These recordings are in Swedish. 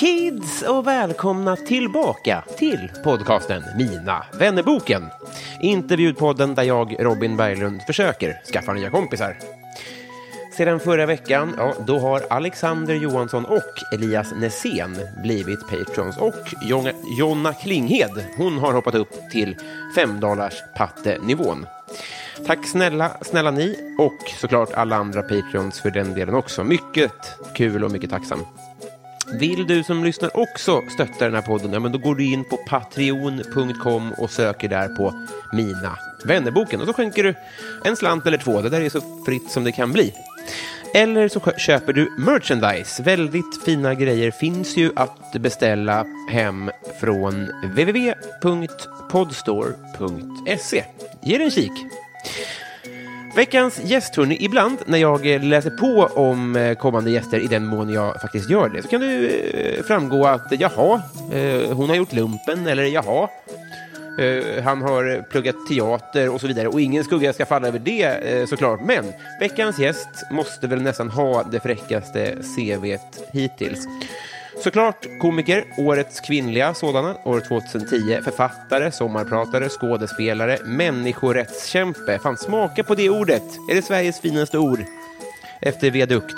Kids och välkomna tillbaka till podcasten Mina vännerboken. Intervjupodden där jag, Robin Berglund, försöker skaffa nya kompisar. Sedan förra veckan, ja, då har Alexander Johansson och Elias Nässén blivit patrons och Jonna, Jonna Klinghed, hon har hoppat upp till 5 dollars pattenivån. Tack snälla, snälla ni och såklart alla andra patrons för den delen också. Mycket kul och mycket tacksam. Vill du som lyssnar också stötta den här podden, ja, men då går du in på patreon.com och söker där på Mina vännerboken och så skänker du en slant eller två. Det där är så fritt som det kan bli. Eller så köper du merchandise. Väldigt fina grejer finns ju att beställa hem från www.podstore.se. Ge det en kik. Veckans gäst, hörni, ibland när jag eh, läser på om eh, kommande gäster i den mån jag faktiskt gör det så kan det eh, framgå att jaha, hon har gjort lumpen eller jaha, han har pluggat teater och så vidare och ingen skugga ska falla över det såklart. Men veckans gäst måste väl nästan ha det fräckaste CVt hittills. Såklart komiker, årets kvinnliga sådana, år 2010, författare, sommarpratare, skådespelare, människorättskämpe. Fan, smaka på det ordet. Är det Sveriges finaste ord? Efter viadukt.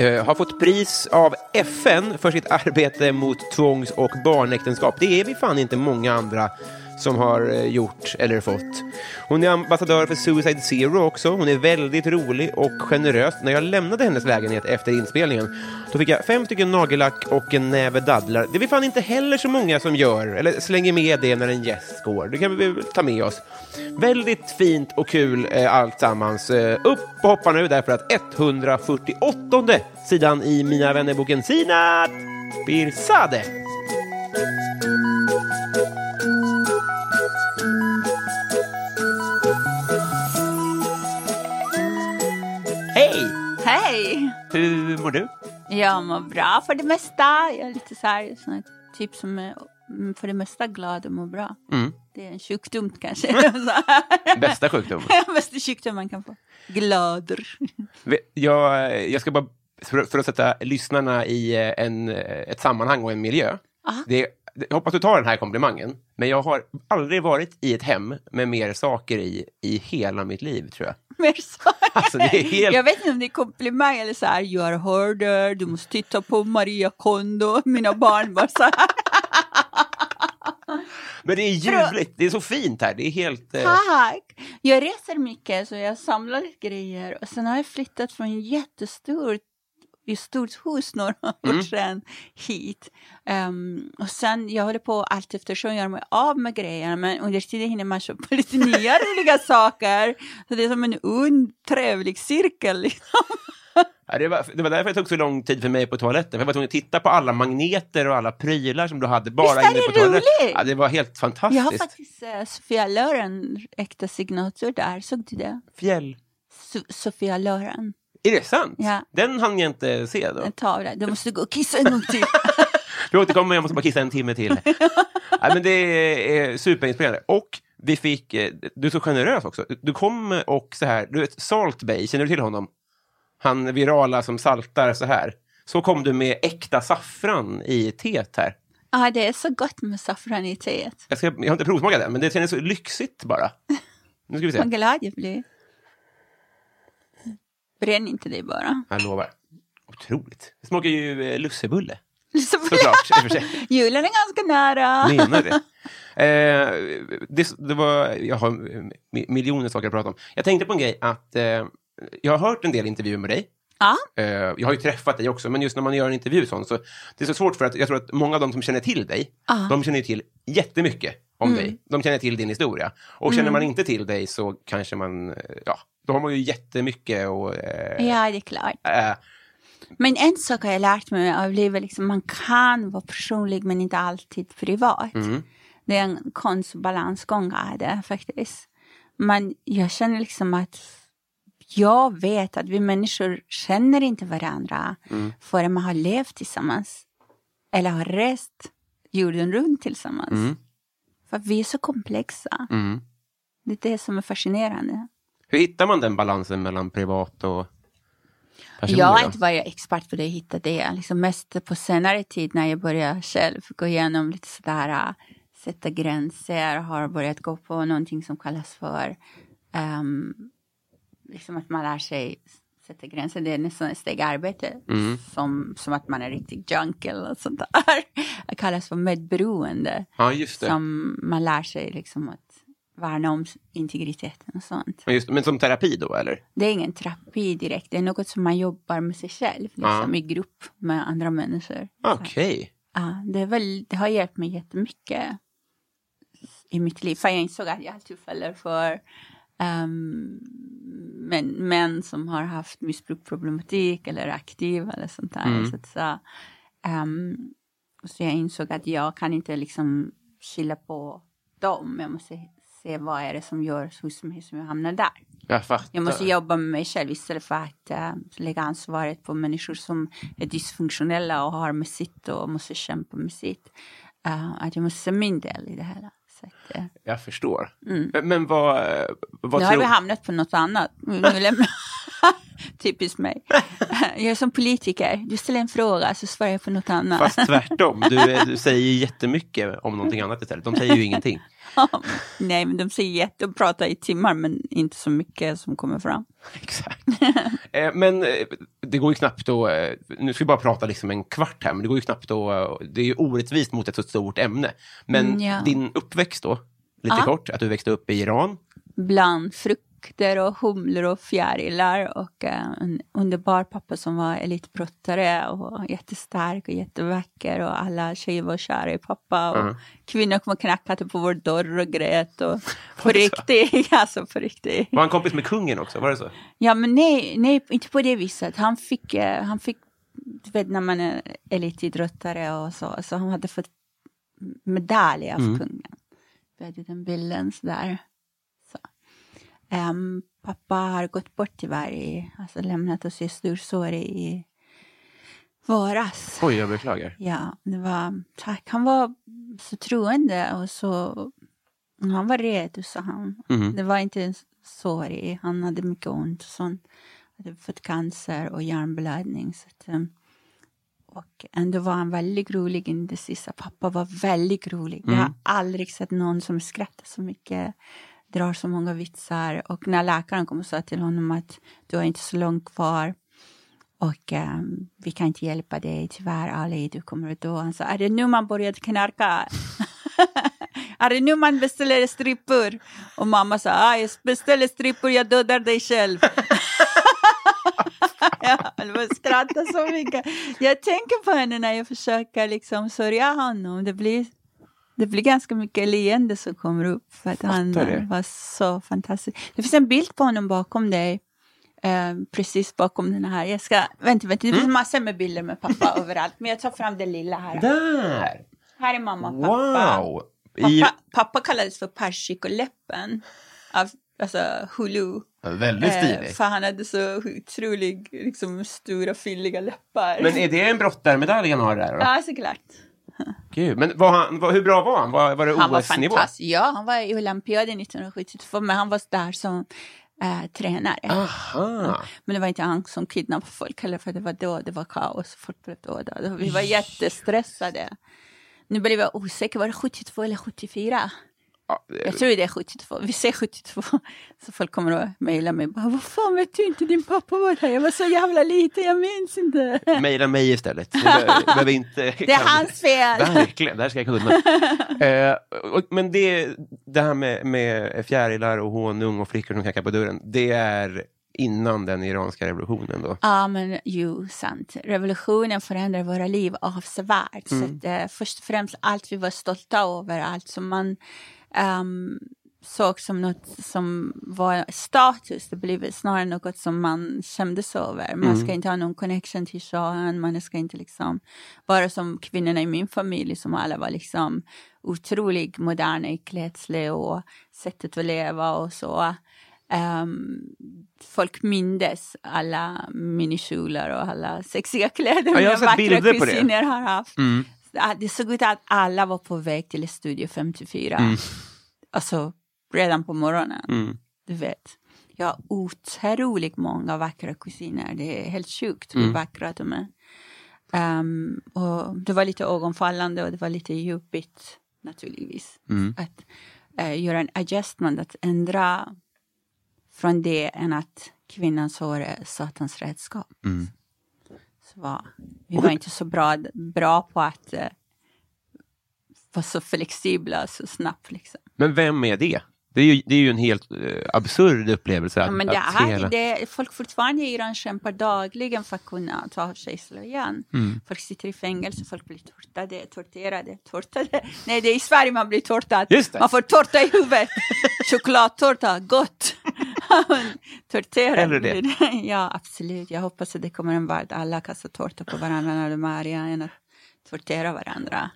Uh, har fått pris av FN för sitt arbete mot tvångs och barnäktenskap. Det är vi fan inte många andra som har eh, gjort eller fått. Hon är ambassadör för Suicide Zero också. Hon är väldigt rolig och generös. När jag lämnade hennes lägenhet efter inspelningen då fick jag fem stycken nagellack och en näve dadlar. Det är vi fan inte heller så många som gör eller slänger med det när en gäst går. Det kan vi väl ta med oss. Väldigt fint och kul eh, alltsammans. Eh, upp och hoppa nu därför att 148 sidan i Mina vännerboken Sinat Birzadeh Hur mår du? Jag mår bra för det mesta. Jag är lite så här, sån här typ som är mm, för det mesta glad och mår bra. Mm. Det är en sjukdom kanske. Bästa sjukdom? Bästa sjukdom man kan få. Glader. Jag, jag ska bara, för, för att sätta lyssnarna i eh, en, ett sammanhang och en miljö. Aha. Det, jag hoppas du tar den här komplimangen, men jag har aldrig varit i ett hem med mer saker i, i hela mitt liv, tror jag. Mer så. Alltså, det är helt... Jag vet inte om det är komplimang eller så här, you are harder, du måste titta på Maria Kondo, mina barn bara så här. Men det är ljuvligt, det är så fint här, det är helt... Eh... Tack! Jag reser mycket så jag samlar lite grejer och sen har jag flyttat från en jättestort i stort hus några år Mm. sedan hit. Ehm, och sen jag håller på allt eftersom göra mig av med grejerna men under tiden hinner man köpa lite nya roliga saker. Så det är som en ond trevlig cirkel. Liksom. Ja, det, var, det var därför det tog så lång tid för mig på toaletten. För jag var tvungen att titta på alla magneter och alla prylar som du hade bara Visst inne på det toaletten. Ja, det var helt fantastiskt. Jag har faktiskt uh, Sofia Loren äkta signatur där, såg du det? Fjäll. So- Sofia Loren, Är det sant? Ja. Den hann jag inte se då. en tavla. Du måste gå och kissa en gång till. Vi återkommer, jag måste bara kissa en timme till. Nej, men det är superinspirerande. Och vi fick, eh, du är så generös också. Du kom och så här, du vet Salt Bay, känner du till honom? Han virala som saltar så här. Så kom du med äkta saffran i teet här. Ja, det är så gott med saffran i teet. Jag, ska, jag har inte provsmakat det, men det känns så lyxigt bara. Nu ska vi se. Vad glad jag blir. Bränn inte dig bara. Jag lovar. Otroligt. Det smakar ju eh, lussebulle. Så- Såklart. Julen är ganska nära. Menar det. Eh, det, det var, jag har mi- miljoner saker att prata om. Jag tänkte på en grej att eh, jag har hört en del intervjuer med dig. Ja, Eh, jag har ju träffat dig också, men just när man gör en intervju sånt, så det är så svårt för att jag tror att många av de som känner till dig, Ja. de känner till jättemycket om dig. De känner till din historia. Och känner man inte till dig så kanske man, eh, ja, då har man ju jättemycket och... Eh, ja, det är klart. eh, Men en sak har jag lärt mig av livet, liksom, man kan vara personlig men inte alltid privat. Mm. Det är en konst och balansgång är det faktiskt. Men jag känner liksom att jag vet att vi människor känner inte varandra Mm. förrän man har levt tillsammans. Eller har rest jorden runt tillsammans. Mm. För vi är så komplexa. mm. Det är det som är fascinerande. Hur hittar man den balansen mellan privat och personlig? Jag har inte varit expert på det, hitta det. Liksom mest på senare tid när jag började själv gå igenom lite sådär, äh, sätta gränser, har börjat gå på någonting som kallas för, ehm, liksom att man lär sig sätta gränser. Det är nästan ett steg arbete, Mm. som, som att man är riktigt junk eller något sånt där. Det kallas för medberoende, Ja, just det. som man lär sig liksom att värna om integriteten och sånt. Men, just, men som terapi då, eller? Det är ingen terapi direkt, det är något som man jobbar med sig själv, liksom, i grupp med andra människor. Okej. Ja, det, är väl, det har hjälpt mig jättemycket i mitt liv. För jag insåg att jag alltid faller för um, män, män som har haft missbruksproblematik eller aktiva eller sånt där. Mm. Så, så, ehm, så jag insåg att jag kan inte liksom skylla på dem. Jag måste se vad är det som gör hos mig som jag hamnar där. Jag. Jag måste jobba med mig själv istället för att äh, lägga ansvaret på människor som är dysfunktionella och har med sitt och måste kämpa med sitt. Äh, att jag måste se min del i det hela. Så att, Jag förstår. Men, men vad, vad nu har vi hamnat på något annat. Typiskt mig. Jag är som politiker. Du ställer en fråga så svarar jag på något annat. Fast tvärtom. Du, du säger jättemycket om någonting annat istället. De säger ju ingenting. Nej, men de säger jätte, de pratar i timmar men inte så mycket som kommer fram. Exakt. Eh, Men eh, det går ju knappt att... eh, Nu ska vi bara prata liksom en kvart här, men det går ju knappt att... Det är ju orättvist mot ett så stort ämne. Men Mm, ja. din uppväxt då? Lite Ja. kort, att du växte upp i Iran. bland frukter och humlor och fjärilar och eh, en underbar pappa som var elitbrottare och jättestark och jättevacker och alla tjejer var kära i pappa och Mm. kvinnor kom och knackade på vår dörr och grät och på riktigt, alltså på riktigt. Var han kompis med kungen också? Var det så? Ja men nej, nej inte på det viset. Han fick, eh, han fick, du vet när man är elitidrottare och så, så han hade fått medalj av Mm. kungen. Vi hade den bilden sådär. Ehm, pappa har gått bort tyvärr, i, alltså lämnat oss i storsår i våras. Oj, jag beklagar. Ja, det var, tack. Han var så troende och så, han var redo sa han. Mhm. Det var inte en sorg, han hade mycket ont och sånt. Han hade fått cancer och hjärnblödning. Så att, um, och ändå var han väldigt rolig in det sista. Pappa var väldigt rolig. Jag har aldrig sett någon som skrattar så mycket, drar så många vitsar. Och när läkaren kom och sa till honom att du har inte så långt kvar och ehm, vi kan inte hjälpa dig, tyvärr Ali, du kommer att dö. Han sa, är det nu man började knarka? är det nu man beställer strippor? Och mamma sa, ah, jag beställer strippor, jag dödar dig själv. jag skrattar så mycket. Jag tänker på henne när jag försöker liksom sörja honom. Det blir, det blir ganska mycket leende som kommer upp. För att han det. eh, var så fantastisk. Det finns en bild på honom bakom dig. Eh, precis bakom den här. Jag ska, vänta, vänta, det Mm. finns massor med bilder med pappa överallt. Men jag tar fram den lilla här. Där! Här är mamma och pappa. Wow! I, Pappa, pappa kallades för persikoläppen. Av, alltså Hulu. väldigt Eh, stiligt. för han hade så otroligt liksom, stora fylliga läppar. Men är det en brottarmedalj han har där? Då? Ja, såklart. Gud, men var han, var, hur bra var han? Var, var det Han var OS-nivå? fantastisk. Ja, han var i Olympiaden 1972, men han var där som eh, tränare. Ah. Aha! Men det var inte han som kidnappade folk heller, för det var då det var kaos. Folk blev dödade. Vi var jättestressade. Nu blev jag osäker, var det 72 eller 74? Ja, Jag tror det är 72. Vi säger 72. Så folk kommer att mejla mig. Bara, Vad fan vet du inte? Din pappa var där. Jag var så jävla liten, jag minns inte. Mejla mig istället. Behöver- inte, Det är hans fel. Verkligen, det här ska jag kunna. eh, och, men det, det här med, med fjärilar och honung och flickor som knackar på dörren, det är innan den iranska revolutionen då? Ja, men jo, sant. Revolutionen förändrar våra liv avsevärt. Så att, eh, först och främst allt vi var stolta över, allt som man ehm, såg som något som var status, det blev snarare något som man skämdes över. Man ska inte ha någon connection till shahen, man ska inte liksom vara som kvinnorna i min familj som alla var liksom otroligt moderna i klädsel och sättet att leva och så. Ehm, folk mindes alla minikjolar och alla sexiga kläder Ja, mina vackra kusiner har haft. Mm. Ja, Det såg ut att alla var på väg till Studio 54. Mm. Alltså redan på morgonen. Mm. Du vet. Jag har otroligt många vackra kusiner. Det är helt sjukt hur Mm. vackra de är. Ehm, och det var lite ögonfallande och det var lite jobbigt naturligtvis. Mm. Att eh, göra en adjustment, att ändra från det än att kvinnans hår är satans redskap. Mm. Var, vi var inte så bra, bra på att eh, vara så flexibla så snabbt. Liksom. Men vem är det? Det är ju, det är ju en helt eh, absurd upplevelse. Att, Ja, men det att här, hela- det, folk fortfarande i Iran kämpar dagligen för att kunna ta av sig slöjan. Mm. Folk sitter i fängelse, folk blir tortade, torterade, tortade. Nej, det är i Sverige man blir tortad. Man får tårta i huvudet. Chokladtårta, gott. Torterad. Hellre det. Ja, absolut. Jag hoppas att det kommer en värld alla kastar tårta på varandra när de är arga än att tortera varandra.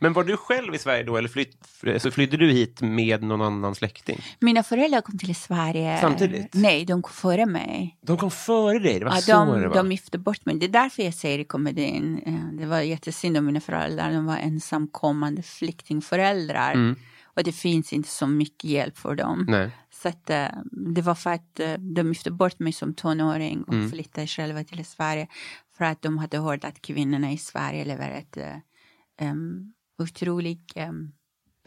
Men var du själv i Sverige då, eller flytt, så flydde du hit med någon annan släkting? Mina föräldrar kom till Sverige. Samtidigt? Nej, de kom före mig. De kom före dig, det var Ja, så de, det var. de gifte bort mig. Det är därför jag säger i komedin. eh, Det var jättesynd om mina föräldrar. De var ensamkommande flyktingföräldrar. Mm. Och det finns inte så mycket hjälp för dem. Nej. Så att, eh, det var för att eh, de gifte bort mig som tonåring och Mm. flyttade själva till Sverige. För att de hade hört att kvinnorna i Sverige lever ett uh, um, otroligt um,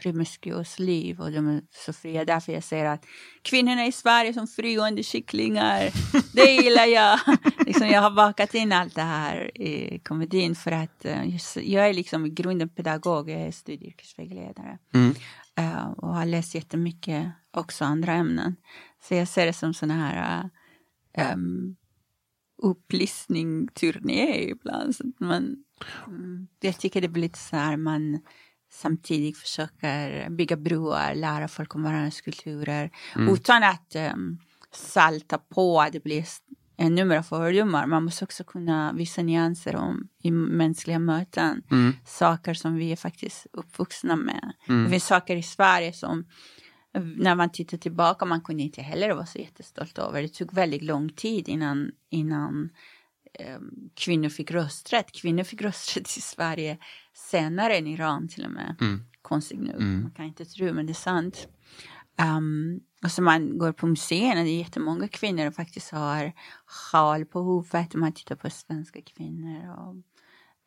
promiskuöst liv och de är så fria. Därför jag säger att kvinnorna i Sverige som frigående kycklingar, det gillar jag. liksom, jag har bakat in allt det här i komedin för att jag är liksom i grunden pedagog, jag är studie och yrkesvägledare. Mm. Eh, och har läst jättemycket också andra ämnen. Så jag ser det som såna här um, upplysning-turné ibland. Så man, mm, jag tycker det blir lite så här man samtidigt försöker bygga broar, lära folk om varandras kulturer utan att um, salta på att det blir ännu mer fördomar. Man måste också kunna visa nyanser om i mänskliga möten. Mm. Saker som vi är faktiskt uppvuxna med. Det finns saker i Sverige som när man tittar tillbaka man kunde inte heller vara så jättestolt över. Det tog väldigt lång tid innan, innan eh, kvinnor fick rösträtt. Kvinnor fick rösträtt i Sverige senare än Iran till och med. Mm. Konstigt nog, man kan inte tro men det är sant. Um, och så man går på museerna, det är jättemånga kvinnor som faktiskt har sjal på huvudet. Man tittar på svenska kvinnor. Och,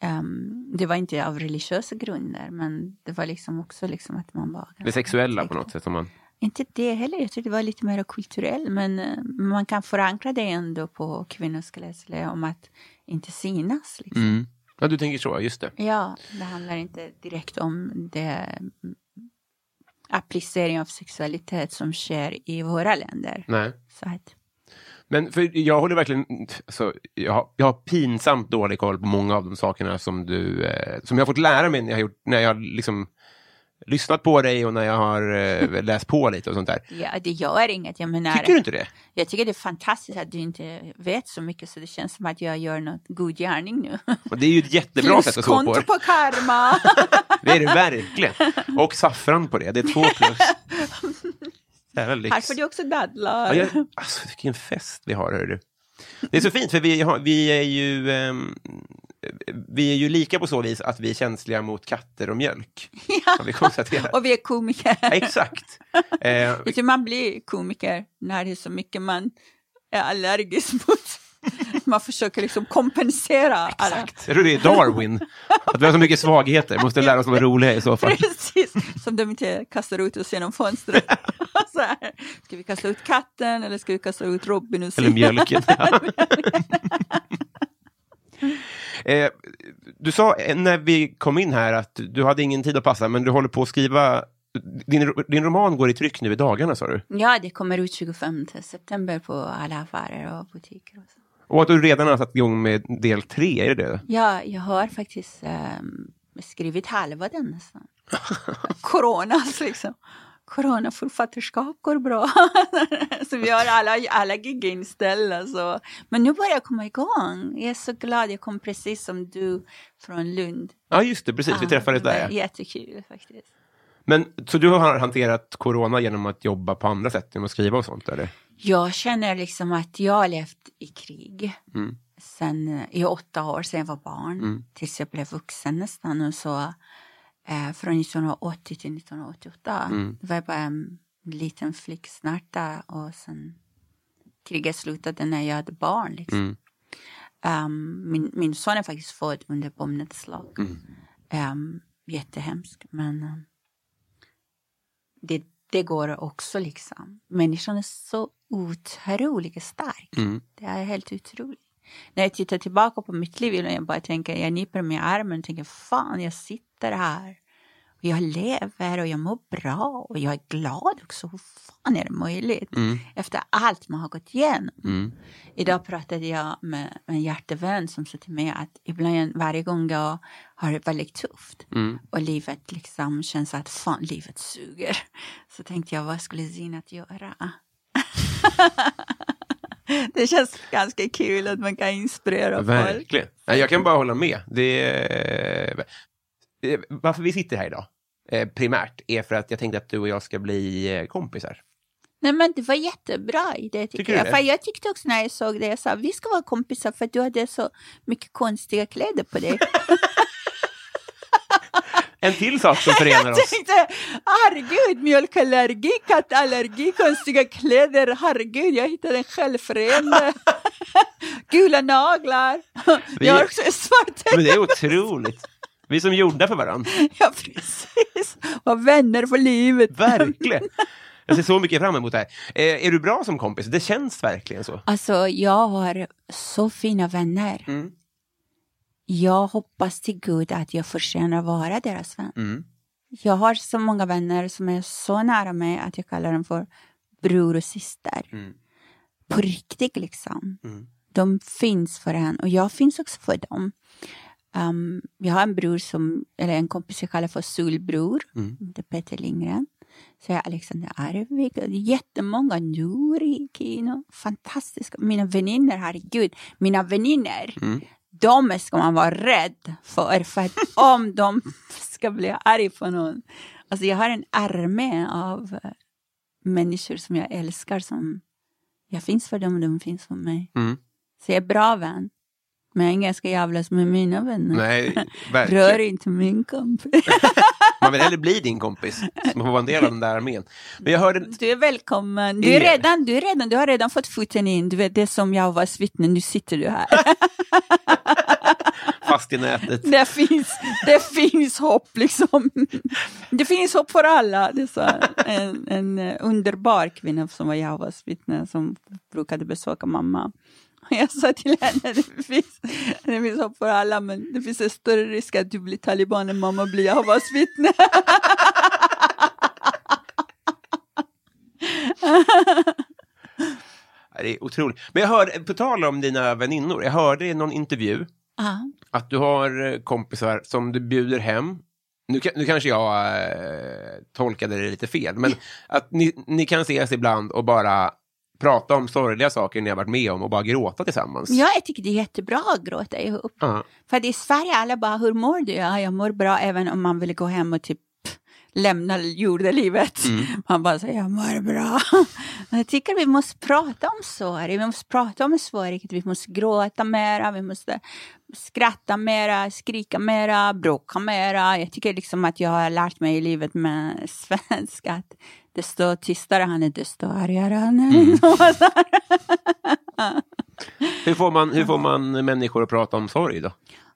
ehm, det var inte av religiösa grunder men det var liksom också liksom att man var... Det sexuella på något sätt. Som man... Inte det heller, jag tror det var lite mer kulturellt men eh, man kan förankra det ändå på kvinnors klädsel om att inte synas. Liksom. mm. Ja, du tänker så, just det. Ja, det handlar inte direkt om det mm, applicering av sexualitet som sker i våra länder. Nej. Så att, Men för jag håller verkligen, alltså, jag, har, jag har pinsamt dålig koll på många av de sakerna som du, eh, som jag har fått lära mig när jag har, när jag liksom lyssnat på dig och när jag har eh, läst på lite och sånt där. ja, det gör inget. Jag menar, Tycker du inte det? Jag tycker det är fantastiskt att du inte vet så mycket så det känns som att jag gör något god gärning nu. Och det är ju ett jättebra sätt att så på det. på karma. Det är det verkligen. Och saffran på det, det är två plus. Här får du också dadlar. Ja, jag, alltså, vilken fest vi har, hör du. Det är så fint, för vi, har, vi, är ju, ehm, vi är ju lika på så vis att vi är känsliga mot katter och mjölk. Har vi. Och vi är komiker. Exakt. Eh, man blir komiker när det är så mycket man är allergisk mot. Man försöker liksom kompensera alla. Jag tror det är Darwin. Att vi har så mycket svagheter, måste lära oss att vara roliga i så fall. Precis, som de inte kastar ut oss genom fönstret. så här. Ska vi kasta ut katten eller ska vi kasta ut Robin och Eller mjölken. eh, du sa eh, när vi kom in här att du hade ingen tid att passa, men du håller på att skriva... Din, din roman går i tryck nu i dagarna, sa du? Ja, det kommer ut 25 september på alla affärer och butiker. Och så. Och att du redan har satt igång med del tre, är det det? Ja, jag har faktiskt ehm, skrivit halva den nästan. Corona liksom. Coronaförfattarskap går bra. så vi har alla, alla gig inställda. Så. Men nu börjar jag komma igång. Jag är så glad. Jag kom precis som du från Lund. Ja, just det, precis. Vi Ja, träffades var där. Ja. Jättekul faktiskt. Men, så du har hanterat corona genom att jobba på andra sätt, genom att skriva och sånt? Eller? Jag känner liksom att jag har levt i krig. Mm. Sen, eh, I åtta år sedan jag var barn. Mm. Tills jag blev vuxen nästan. Och så, eh, från 1980 till 1988. Mm. Det var bara en liten flicksnärta. Och sen kriget slutade när jag hade barn. Liksom. Mm. Ehm, min, min son är faktiskt född under bombnedslag. Mm. Um, jättehemskt. Men ehm, det, det går också liksom. Människan är så otroligt stark. Mm. Det är helt otroligt. När jag tittar tillbaka på mitt liv, jag bara tänker, jag nyper mig i armen och tänker, fan jag sitter här. Och jag lever och jag mår bra och jag är glad också. Hur fan är det möjligt? Mm. Efter allt man har gått igenom. Mm. Idag pratade jag med en hjärtevän som sa till mig att ibland varje gång jag har det väldigt tufft Mm. och livet liksom känns att fan livet suger. Så tänkte jag vad skulle Zinat göra? det känns ganska kul att man kan inspirera folk. Verkligen. Jag kan bara hålla med. Det är... eh, Varför vi sitter här idag, eh, primärt, är för att jag tänkte att du och jag ska bli eh, kompisar. Nej men det var jättebra idé tycker, Tycker jag. det? För jag tyckte också när jag såg det, jag sa vi ska vara kompisar för du hade så mycket konstiga kläder på dig. En till sak som förenar Jag oss. tänkte, herregud, mjölkallergi, kattallergi, konstiga kläder, herregud, jag hittade en självförende. Gula naglar. Vi- Jag har också svart Men det är otroligt. Vi är som gjorda för varandra. Ja, precis. Var vänner för livet. Verkligen. Jag ser så mycket fram emot det här. Eh, är du bra som kompis? Det känns verkligen så. Alltså, jag har så fina vänner. Mm. Jag hoppas till Gud att jag förtjänar att vara deras vän. Mm. Jag har så många vänner som är så nära mig att jag kallar dem för bror och syster. Mm. På riktigt liksom. Mm. De finns för en och jag finns också för dem. Um, jag har en bror som, eller en kompis jag kallar för Solbror. Mm. Det är Peter Lindgren. Så jag har Alexander Arvik. Jättemånga. Nuri, Kino. Fantastiska. Mina vänner, herregud. Mina vänner. Mm. De ska man vara rädd för. För att om de ska bli arg på någon. Alltså jag har en armé av eh, människor som jag älskar. Som jag finns för dem och de finns för mig. Mm. Så jag är bra vän. Men ingen ska jävlas med mina vänner. Nej, Rör verkligen. inte min kompis. Man vill hellre bli din kompis. Så man får vara en del av den där armén. Men jag hörde... Du är välkommen. Du, är redan, du, är redan, du har redan fått foten in. Du vet, det är som jag var vittne, nu sitter du här. Fast i nätet. det, finns, det finns hopp liksom. Det finns hopp för alla. Det är så en, en underbar kvinna som var Jehovas vittne som brukade besöka mamma. Jag sa till henne, det finns, det finns hopp för alla men det finns en större risk att du blir taliban än mamma blir Jehovas vittne. Det är otroligt. Men jag hörde, på tal om dina väninnor, jag hörde i någon intervju Ja. att du har eh, kompisar som du bjuder hem. Nu, nu kanske jag eh, tolkade det lite fel, men att ni, ni kan ses ibland och bara prata om sorgliga saker ni har varit med om och bara gråta tillsammans. Ja, jag tycker det är jättebra att gråta ihop. Ja. För i Sverige alla bara, hur mår du? Ja, jag mår bra även om man vill gå hem och typ lämna jordelivet. Man bara säger, jag mår bra. Jag tycker vi måste prata om sorg, vi måste prata om svårigheter, vi måste gråta mera, vi måste skratta mera, skrika mera, bråka mera. Jag tycker liksom att jag har lärt mig i livet med svenska att desto tystare han är, desto argare han är. Hur får, man, hur får man människor att prata om sorg då?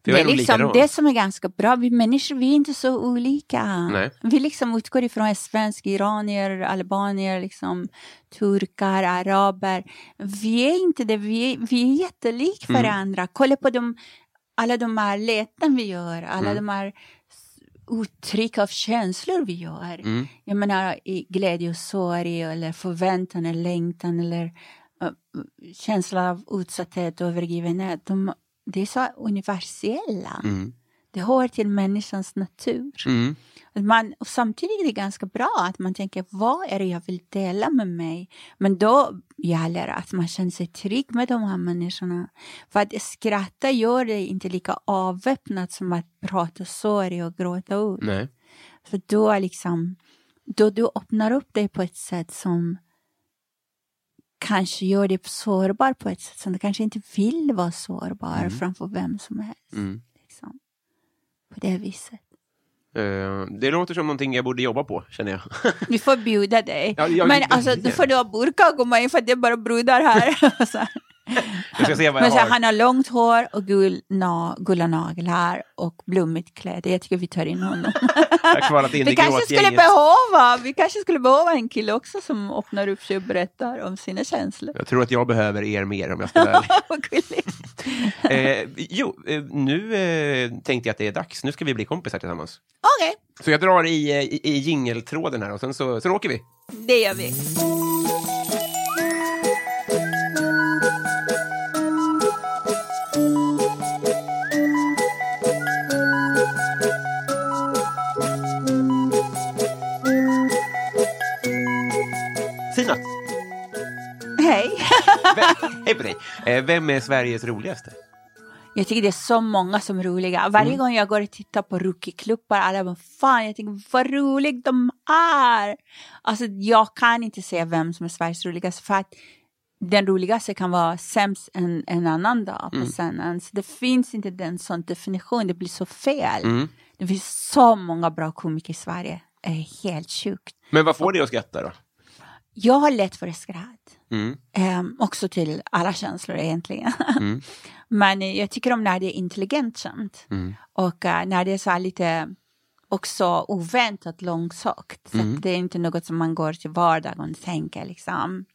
För Det är liksom det som är ganska bra. Vi människor vi är inte så olika. Nej. Vi liksom utgår ifrån en svensk, iranier, albanier, liksom, turkar, araber. Vi är inte det. Vi är, vi är jättelika Mm. varandra. Kolla på de, alla de här läten vi gör. Alla Mm. de här uttryck av känslor vi gör. Mm. Jag menar i glädje och sorg eller förväntan eller längtan eller uh, känsla av utsatthet och övergivenhet. De, det är så universella. Mm. Det hör till människans natur. Mm. Man, och samtidigt är det ganska bra att man tänker vad är det jag vill dela med mig? Men då gäller det att man känner sig trygg med de här människorna. För att skratta gör det inte lika avväpnat som att prata sorg och gråta ut. Nej. För då liksom, då du öppnar upp dig på ett sätt som kanske gör dig sårbar på ett sätt som du kanske inte vill vara sårbar framför vem som helst. Mm. Liksom. På det viset. Eh, det låter som någonting jag borde jobba på, känner jag. Vi får bjuda dig. Ja, jag- Men alltså, då får du ha burka och komma in för det är bara brudar här. Jag ska se vad jag har. han har långt hår och gul, na, gula naglar och blommigt kläder. Jag tycker vi tar in honom. In Vi kanske skulle behöva, vi kanske skulle behöva en kille också som öppnar upp sig och berättar om sina känslor. Jag tror att jag behöver er mer om jag ska vara ärlig. Eh, Jo, eh, nu eh, tänkte jag att det är dags. Nu ska vi bli kompisar tillsammans. Okej, Så jag drar i, eh, i, i jingeltråden här och sen så, så åker vi. det gör vi. Vem, hej på dig! Eh, vem är Sveriges roligaste? Jag tycker det är så många som är roliga. Varje Mm. gång jag går och tittar på rookieklubbar, alla bara fan, jag tänker vad roligt de är. Alltså jag kan inte säga vem som är Sveriges roligaste för att den roligaste kan vara sämst en, en annan dag Mm. på scenen. Så det finns inte den sån definition, det blir så fel. Mm. Det finns så många bra komiker i Sverige. Det är helt sjukt. Men vad får dig att skratta då? Jag har lätt för skratt. Mm. Ehm, också till alla känslor egentligen. Mm. Men eh, jag tycker om när det är intelligent skämt. Mm. Och eh, när det är så lite också oväntat långsökt. Så Mm. det är inte något som man går till vardagen och tänker liksom.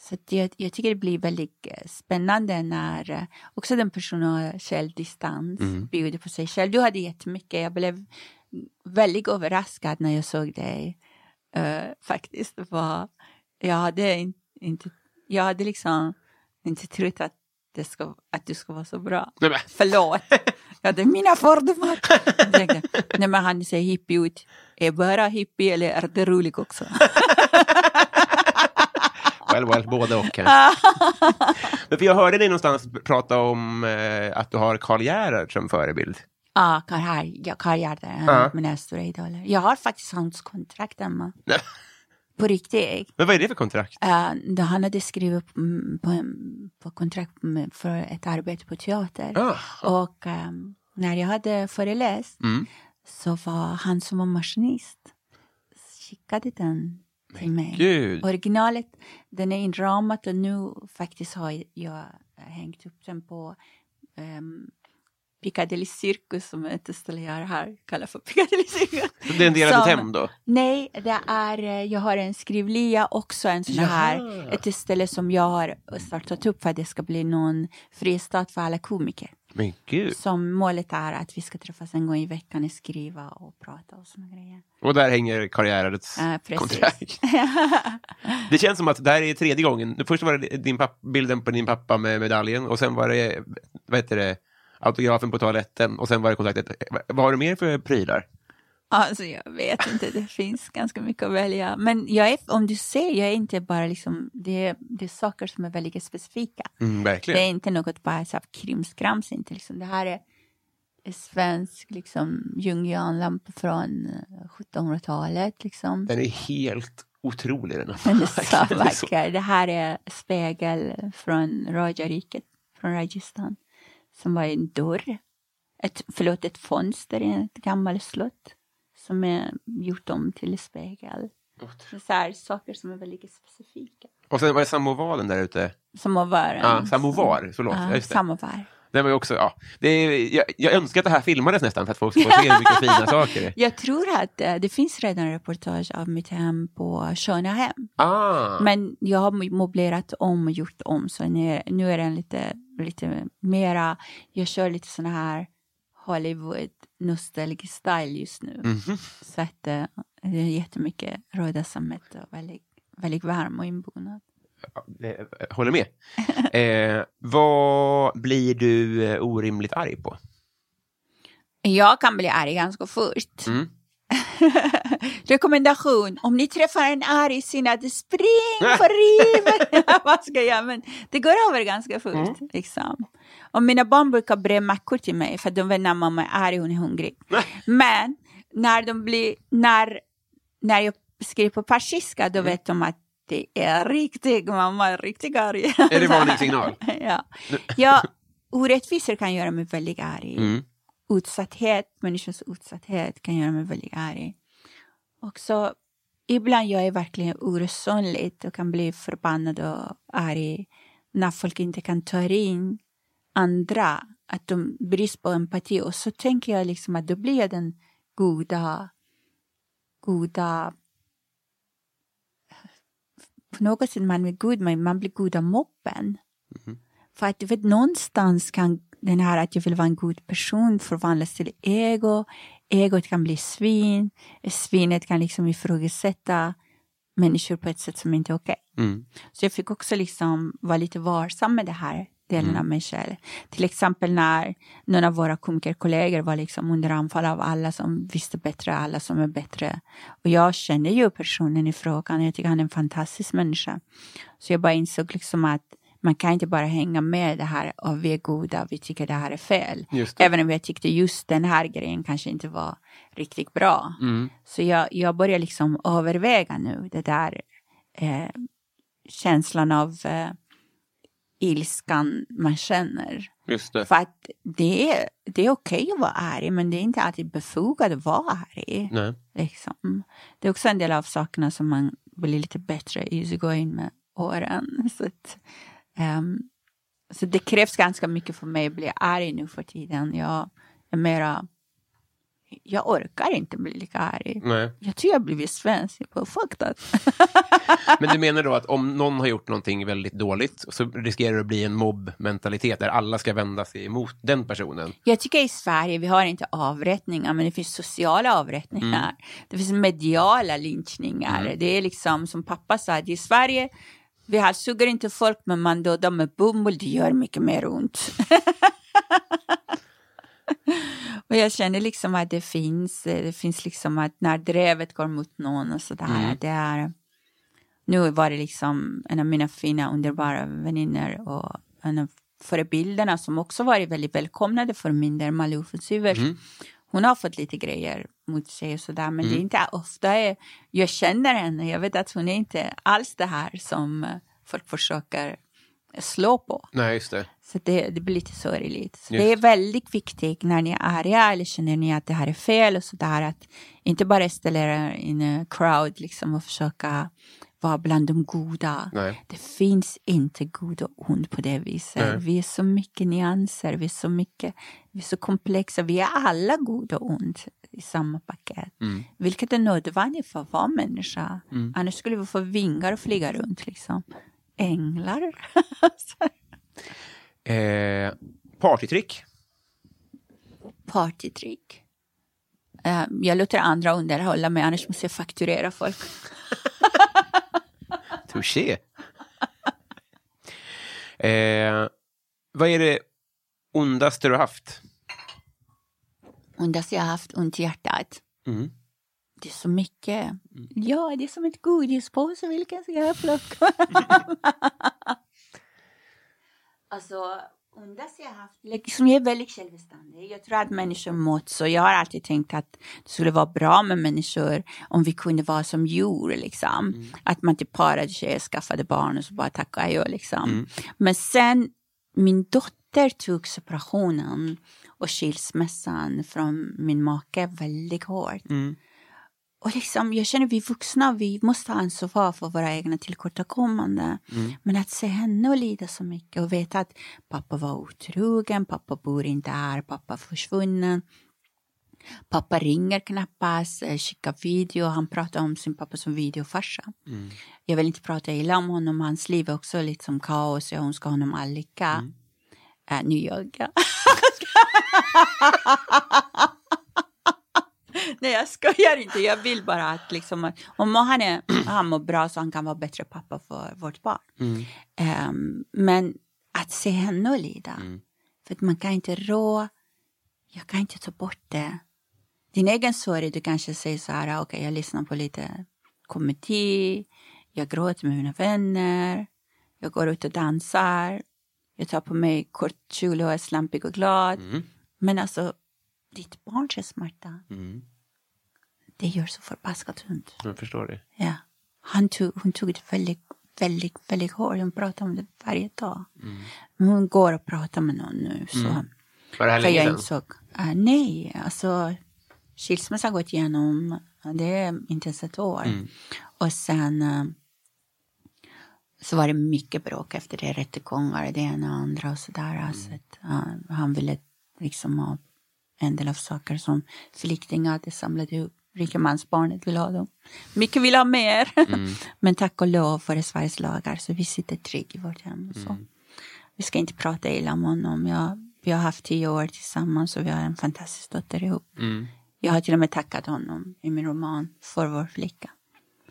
Så jag, jag tycker det blir väldigt eh, spännande när eh, också den personen har självdistans, Mm. bjuder på sig själv. Du hade jättemycket, jag blev väldigt överraskad när jag såg dig. faktiskt, var, jag hade in, inte, jag hade liksom inte trott att, det ska, att du ska vara så bra. Nej, men, Förlåt. Jag hade mina fördomar. Jag tänkte, Nej men han ser hippie ut. Är jag bara hippie eller är det roligt också? well, well, både och. Men för jag hörde dig någonstans prata om eh, att du har Karl Gerhard som förebild. Ja, Karl ja, Ja. är mina stora idoler. Jag har faktiskt hans kontrakt hemma. På riktigt. Men vad är det för kontrakt? Uh, då han hade skrivit mm, på, på kontrakt för ett arbete på teater. Ah. Och ehm, när jag hade föreläst Mm. så var han som var maskinist skickade den till mig. Gud. Originalet, den är inramat och nu faktiskt har jag hängt upp den på um, Piccadilly Circus som ett ställe jag har kallar för Piccadilly Circus. Så det är en del av ditt hem då? Nej, det är, eh, jag har en skrivlia också, en sån här, ett ställe som jag har startat upp för att det ska bli någon fristad för alla komiker. Men gud. Som målet är att vi ska träffas en gång i veckan och skriva och prata och såna grejer. Och där hänger Ja, precis. kontrakt. Det känns som att det här är tredje gången. Först var det din papp, bilden på din pappa med medaljen och sen var det, vad heter det, autografen på toaletten och sen var det kontraktet. Vad har du mer för prylar? Alltså jag vet inte, det finns ganska mycket att välja. Men jag är, om du ser, jag är inte bara liksom, det är, det är saker som är väldigt specifika. Mm, Det verkligen. är inte något bara så här krimskrams, inte liksom. Det här är är svensk liksom jungianlampa från eh, 1700-talet liksom. Den är helt otrolig. Den, Den är så Den är så- vacker. Det här är spegel från Rajariket, från Rajasthan, som var en dörr. Ett, förlåt, ett fönster i ett gammalt slott som är gjort om till spegel. Så, så här, saker som är väldigt specifika. Och sen var det samovalen där ute. Samovaren. Ja, samovar, förlåt. Ja, det. samovar. Den var ju också, ja. Det jag, jag önskar att det här filmades nästan för att folk ska få se mycket fina saker. Jag tror att eh, det finns redan reportage av mitt hem på Sköna hem. Ah, Men jag har möblerat om och gjort om så nu, nu är den lite, lite mera, jag kör lite såna här Hollywood nostalgisk style just nu. mhm. Så att eh, det är jättemycket röda sammet och väldigt, väldigt varm och inbonad. Eh, håller med. Eh, vad blir du eh, orimligt arg på? Jag kan bli arg ganska fort. Mm. Rekommendation, om ni träffar en arg sinnad, spring för riven! Vad ska jag? Men det går över ganska fort. Mm. Liksom. Och mina barn brukar bre mackor till mig för de vet när mamma är arg, hon är hungrig. Men när de blir, när, när jag skriver på persiska, Mm. då vet de att det är riktigt, mamma är riktigt arg. Är det varningssignal? ja. ja, orättvisor kan göra mig väldigt arg Mm. utsatthet, människors utsatthet kan göra mig väldigt arg. Och så ibland jag är verkligen oresonligt och kan bli förbannad och arg när folk inte kan ta in andra, att de brist på empati. Och så tänker jag liksom att då blir jag den goda, goda på något sätt man är god, men man blir goda mobben. För att du vet, någonstans kan den här att jag vill vara en god person förvandlas till ego. Egot kan bli svin. Svinet kan liksom ifrågasätta människor på ett sätt som inte är okej. Mm. Så jag fick också liksom vara lite varsam med det här delen av mig själv. Till exempel när någon av våra komikerkollegor var liksom under anfall av alla som visste bättre, alla som är bättre. Och jag kände ju personen i frågan, jag tycker han är en fantastisk människa. Så jag bara insåg liksom att man kan inte bara hänga med det här och vi är goda, vi tycker det här är fel. Även om jag tyckte just den här grejen kanske inte var riktigt bra. Mm. Så jag, jag börjar liksom överväga nu det där eh, känslan av eh, ilskan man känner. Just det. För att det är, det är okej att vara arg, men det är inte alltid befogat att vara arg. Nej. Liksom. Det är också en del av sakerna som man blir lite bättre i att gå in med åren. Så, att, ehm, så det krävs ganska mycket för mig att bli arg nu för tiden. Jag är mera... Jag orkar inte bli lika arg. Nej. Jag tror jag blivit svensk. Jag bara, fuck that. Men du menar då att om någon har gjort någonting väldigt dåligt så riskerar det att bli en mobbmentalitet där alla ska vända sig emot den personen? Jag tycker i Sverige, vi har inte avrättningar, men det finns sociala avrättningar. Det finns mediala lynchningar. Det är liksom, som pappa sa, i Sverige, vi har suger inte folk, men man dödar med bomull, det gör mycket mer ont. och jag känner liksom att det finns, det finns liksom att när drevet går mot någon och sådär, det är... Nu var det liksom en av mina fina underbara vänner och en av förebilderna som också varit väldigt välkomnade för min där Malou von Sivers. Hon har fått lite grejer mot sig och sådär, men det är inte ofta jag, jag känner henne. Jag vet att hon är inte alls det här som eh, folk försöker slå på. Nej, just det. Så det, det blir lite sorgligt. Så Just. det är väldigt viktigt när ni är arga eller känner ni att det här är fel och sådär att inte bara ställa er in en crowd liksom och försöka vara bland de goda. Nej. Det finns inte god och ond på det viset. Nej. Vi är så mycket nyanser, vi är så mycket, vi är så komplexa. Vi är alla god och ond i samma paket. Mm. Vilket är nödvändigt för att vara människa. Annars skulle vi få vingar och flyga runt liksom. Änglar. Eh, partytrick? partytrick. Eh, jag låter andra underhålla mig, annars måste jag fakturera folk. Touché. eh, vad är det ondaste du har haft? Ondaste jag har haft ont i hjärtat. Mm. Det är så mycket. Ja, det är som ett godispåse. Vilken ska jag plocka? alltså, ondaste jag har haft. Liksom, jag är väldigt självständig. Jag tror att människor mått så. Jag har alltid tänkt att det skulle vara bra med människor om vi kunde vara som djur. Liksom. Att man typ parade sig, skaffade barn och så bara tackade jag. Liksom. Men sen, min dotter tog separationen och skilsmässan från min make väldigt hårt. Och liksom, jag känner vi vuxna, vi måste ha ansvar för våra egna tillkortakommanden. Men att se henne och lida så mycket och veta att pappa var otrogen, pappa bor inte här, pappa försvunnen. Pappa ringer knappast, eh, skickar video, han pratar om sin pappa som videofarsa. Jag vill inte prata illa om honom, hans liv är också lite som kaos, jag önskar honom all lycka. Äh, nu ljög jag. Nej, jag skojar inte. Jag vill bara att liksom, om han, är, han mår bra så han kan vara bättre pappa för vårt barn. Ehm, men att se henne lida. För att man kan inte rå, jag kan inte ta bort det. Din egen sorg, du kanske säger så här, okej jag lyssnar på lite komedi, jag gråter med mina vänner, jag går ut och dansar, jag tar på mig kort kjol och är slampig och glad. Men alltså, ditt barns smärta, det gör så förbaskat ont. Jag förstår det. Ja. Han tog, hon tog det väldigt, väldigt, väldigt hårt. Hon pratar om det varje dag. Men hon går och pratar med någon nu. Så. Var det här länge sedan? insåg, äh, nej, alltså skilsmässa har gått igenom, det är inte ens ett år. Och sen äh, så var det mycket bråk efter det, rättegångar, det ena och andra och sådär. Alltså att, äh, han ville liksom ha en del av saker som flyktingar hade samlat ihop. Rikemansbarnet vill ha dem. Mycket vill ha mer. Men tack och lov för det Sveriges lagar så vi sitter trygg i vårt hem. Och så. Vi ska inte prata illa om honom. Jag, vi har haft tio år tillsammans och vi har en fantastisk dotter ihop. Jag har till och med tackat honom i min roman för vår flicka.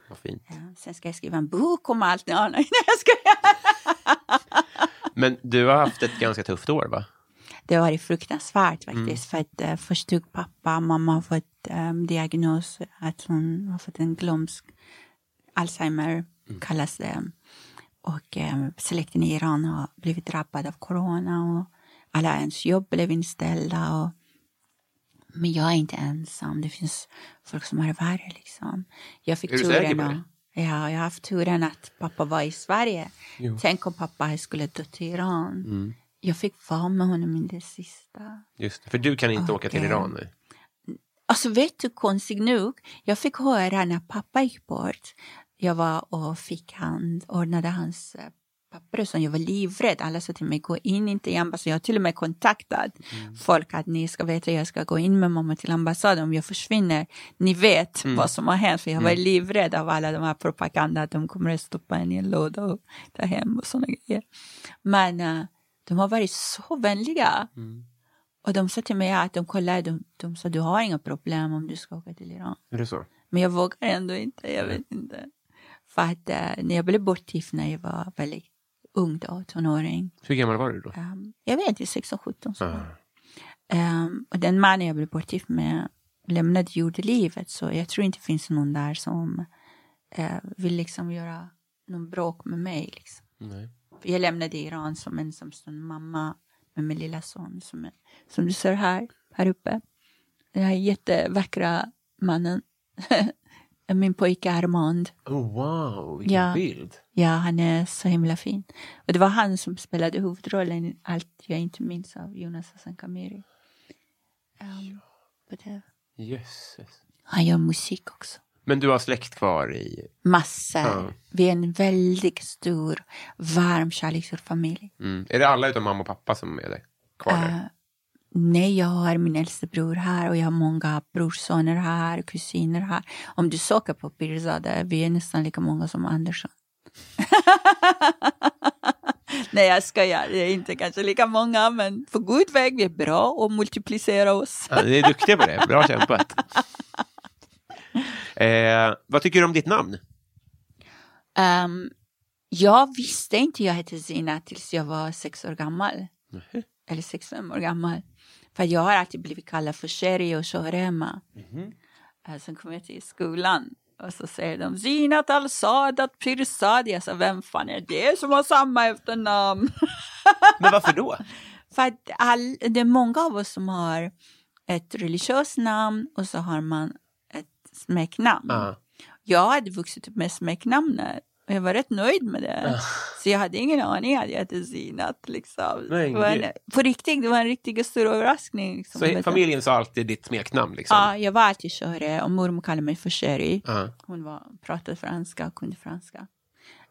Vad fint. Ja, sen ska jag skriva en bok om allt. Ja, nej, jag skojar. Men du har haft ett ganska tufft år, va? Det har varit fruktansvärt faktiskt. För att uh, först dog pappa, mamma har fått um, diagnos att hon har fått en glömsk Alzheimer kallas det. Och um, släkten i Iran har blivit drabbad av corona och alla ens jobb blev inställda. Och, men jag är inte ensam. Det finns folk som har det värre liksom. Jag fick Är du säker turen på det? Ja, jag har haft turen att pappa var i Sverige. Jo. Tänk om pappa skulle dött i Iran. Mm. Jag fick vara med honom i det sista. Just för du kan inte åka till. Iran nu. Alltså vet du, konstigt nog, jag fick höra när pappa gick bort. Jag var och fick han, ordnade hans eh, papper som jag var livrädd. Alla sa till mig, gå in inte i ambassaden. Jag har till och med kontaktat folk att ni ska veta, jag ska gå in med mamma till ambassaden om jag försvinner. Ni vet vad som har hänt, för jag var livrädd av alla de här propaganda att de kommer att stoppa en i en låda och ta hem och sådana grejer. Men eh, de har varit så vänliga. Och de sa till mig att de kollade, de, de sa du har inga problem om du ska åka till Iran. Är det så? Men jag vågar ändå inte, jag vet inte. För att eh, när jag blev bortgift när jag var väldigt ung då, tonåring. Hur gammal var du då? Um, jag vet inte, 16, 17 så. Ah. Ehm, och den mannen jag blev bortgift med lämnade jordelivet så jag tror inte det finns någon där som eh, vill liksom göra någon bråk med mig. Liksom. Nej. Jag lämnade Iran som ensamstående mamma med min lilla son som, är, som du ser här, här uppe. Den här jättevackra mannen. min pojke Armand. Oh, wow, vilken Ja. bild. Ja, han är så himla fin. Och det var han som spelade huvudrollen i Allt jag inte minns av Jonas Hassan Khemiri. Um, det- Jösses. han gör musik också. Men du har släkt kvar i... Massor. Ja. Vi är en väldigt stor, varm, kärleksfull familj. Mm. Är det alla utom mamma och pappa som är där? Kvar där? Eh, nej, jag har min äldste bror här och jag har många brorsöner här, kusiner här. Om du söker på Pirzada, vi är nästan lika många som Andersson. nej, jag skojar. Det är inte kanske lika många, men på god väg. Vi är bra att multiplicera oss. Ja, ni är duktiga på det. Bra kämpat. Eh, vad tycker du om ditt namn? Ehm, jag visste inte jag hette Zina tills jag var sex år gammal. Eller sex, fem år gammal. För jag har alltid blivit kallad för Sherry och Shorema. Eh, Sen kom jag till skolan och så säger de Zinat al-Sadat Pirzadi. Jag sa, vem fan är det som har samma efternamn? Men varför då? För att all, det är många av oss som har ett religiöst namn och så har man smeknamn. Ja. Jag hade vuxit upp med smeknamnet. Och jag var rätt nöjd med det. Så jag hade ingen aning att jag hette Zinat. Liksom. Men på riktigt, det var en riktigt stor överraskning. Liksom. Så familjen sa alltid ditt smeknamn liksom? Ja, jag var alltid Sjöre och mormor kallade mig för Sherry. Ja. Hon var, pratade franska och kunde franska.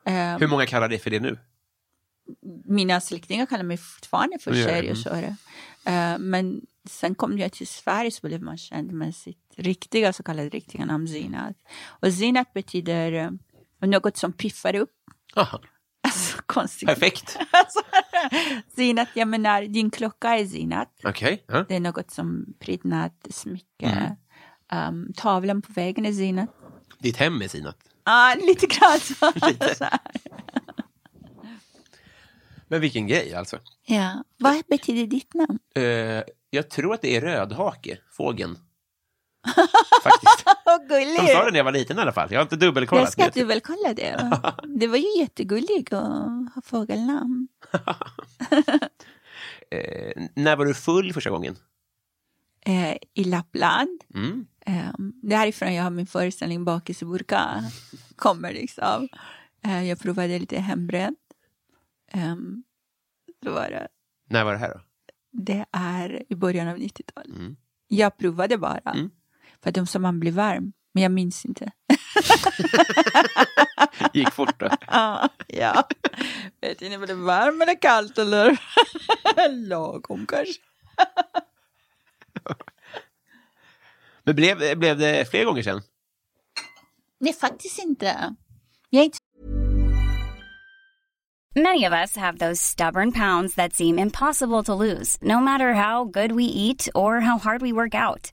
Eh, Hur många kallar dig för det nu? mina släktingar kallar mig fortfarande för Sherry och mm. Sjöre. Eh, men sen kom jag till Sverige så blev man känd med sitt riktiga, så kallade riktiga namn Zinat. Och Zinat betyder eh, något som piffar upp. Aha. Alltså konstigt. Perfekt. Alltså, Zinat, jag menar din klocka är Zinat. Okej. Ja. Det är något som prydnad, smycke. Mm. Um, tavlan på väggen är Zinat. Ditt hem är sinat. Ja, lite grann så. så. Men vilken grej alltså. ja. Vad betyder ditt namn? Eh, jag tror att det är rödhake, fågeln. Faktiskt. Vad De sa det när jag var liten i alla fall. Jag har inte dubbelkollat. Jag ska men att du väl kolla det. Det var ju jättegulligt att ha fågelnamn. eh, när var du full första gången? Eh, I Lappland. Mm. Eh, därifrån jag har min föreställning Bakis i burka. Kommer liksom. Eh, jag provade lite hembränt. Eh, var det, När var det här då? det är i början av 90-talet. Mm. Jag provade bara. Mm. För att de sa man blir varm. Men jag minns inte. Gick fort då. Ja, ja. Vet inte om det är varmt eller kallt eller lagom kanske. Men blev, blev det fler gånger sen? Nej, faktiskt inte. Jag är inte Many of us have those stubborn pounds that seem impossible to lose, no matter how good we eat or how hard we work out.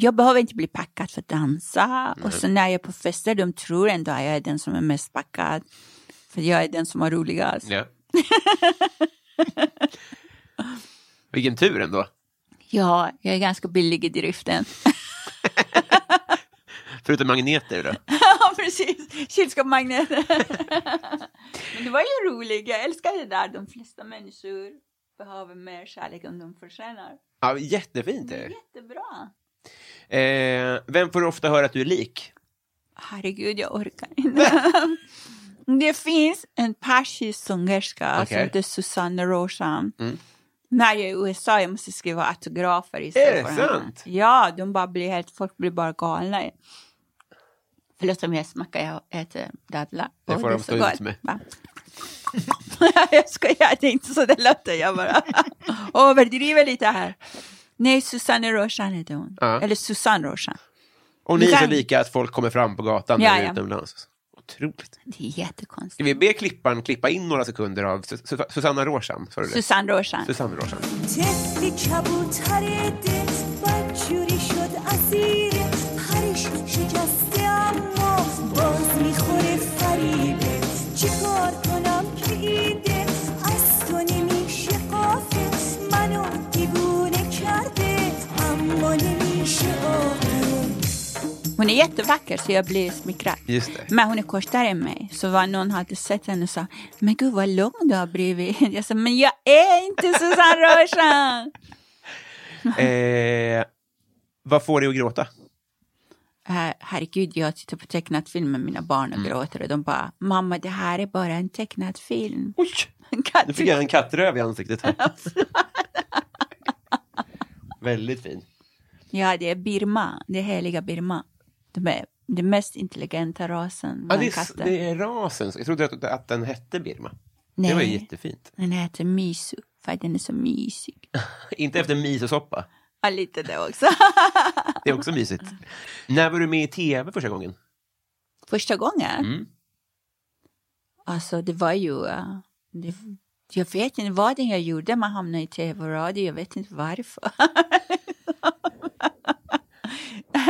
jag behöver inte bli packad för att dansa. Och så när jag är på fester, de tror ändå att jag är den som är mest packad. För jag är den som har roligast. Ja. Vilken tur ändå. Ja, jag är ganska billig i driften. Förutom magneter då. ja, precis. Kylskåpsmagneter. Men det var ju roligt. Jag älskar det där. De flesta människor behöver mer kärlek än de förtjänar. Ja, jättefint. Det är jättebra. Eh, vem får du ofta höra att du är lik? Herregud, jag orkar inte. det finns en persisk sångerska som Okej. heter Susanne Roshan. Mm. När jag är i USA jag måste skriva autografer Är istället det för henne. sant? Ja, de bara blir helt, folk blir bara galna. Förlåt om jag smackar, jag äter dadlar. Det får är de stå ut med. Jag skojar, det är inte så det låter. Jag bara överdriver lite här. Nej, Susanne Roshan heter hon. Ja. Eller Susanne Roshan. Och ni är så kan- lika att folk kommer fram på gatan när du är utomlands. Otroligt. Det är jättekonstigt. Ska vi be klipparen klippa in några sekunder av Sus- Sus- Susanna Roshan? Susanne Roshan. Susanne Roshan. Hon är jättevacker så jag blir smickrad. Just det. Men hon är kortare än mig. Så var någon hade sett henne och sa, men gud vad lång du har blivit. Jag sa, men jag är inte Susanne Roshan. Eh, vad får dig att gråta? Äh, herregud, jag tittar på tecknad film med mina barn och gråter och de bara, mamma det här är bara en tecknad film. Oj! Nu fick jag en kattröv i ansiktet. Här. Väldigt fin. Ja, det är Birma, det heliga Birma. De är den mest intelligenta rasen Ja, bland det, är, katter. det är rasen. Jag trodde att, att den hette Birma. Nej. Det var ju jättefint. Den heter Misu, för att den är så mysig. Inte efter misosoppa. Ja, lite det också. Det är också mysigt. När var du med i tv första gången? Första gången? Mm. Alltså det var ju... eh, Det, jag vet inte vad det jag gjorde, man hamnade i tv och radio, jag vet inte varför.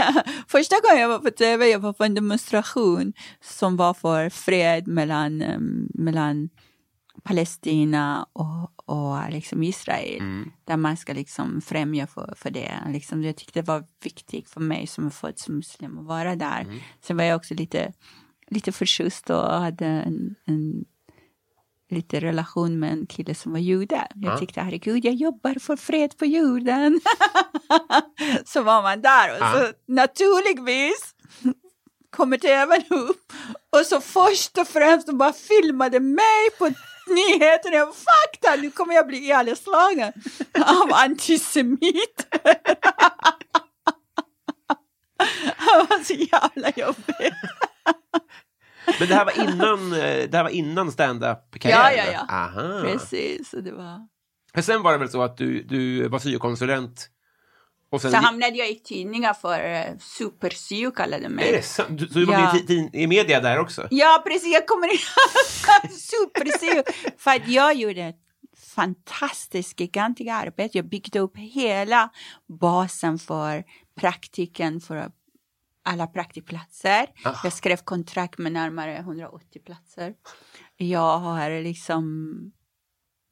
Första gången jag var på tv, jag var på en demonstration som var för fred mellan, eh, mellan Palestina och, och liksom Israel. Där man ska liksom främja för, för det. Liksom, jag tyckte det var viktigt för mig som är född som muslim att vara där. Sen var jag också lite, lite förtjust och hade en, en lite relation med en kille som var jude. Jag tyckte herregud, jag jobbar för fred på jorden. så var man där och så naturligtvis kommer tvn upp och så först och främst de bara filmade mig på nyheterna. Jag fakta, nu kommer jag bli ihjälslagen av antisemiter. Det var så jävla jobbigt. Men det här var innan, eh, det här var innan stand-up-karriären? Ja, ja, ja. Aha. Precis, det var... Men sen var det väl så att du, du var syokonsulent? Och sen Så hamnade jag i tidningar för uh, Super-syo kallade de mig. Är det sant? Du, så du var Ja. med i, i media där också? Ja, precis. Jag kommer ihåg super För att jag gjorde ett fantastiskt, gigantiskt arbete. Jag byggde upp hela basen för praktiken för alla praktikplatser. Jag skrev kontrakt med närmare 180 platser. Jag har liksom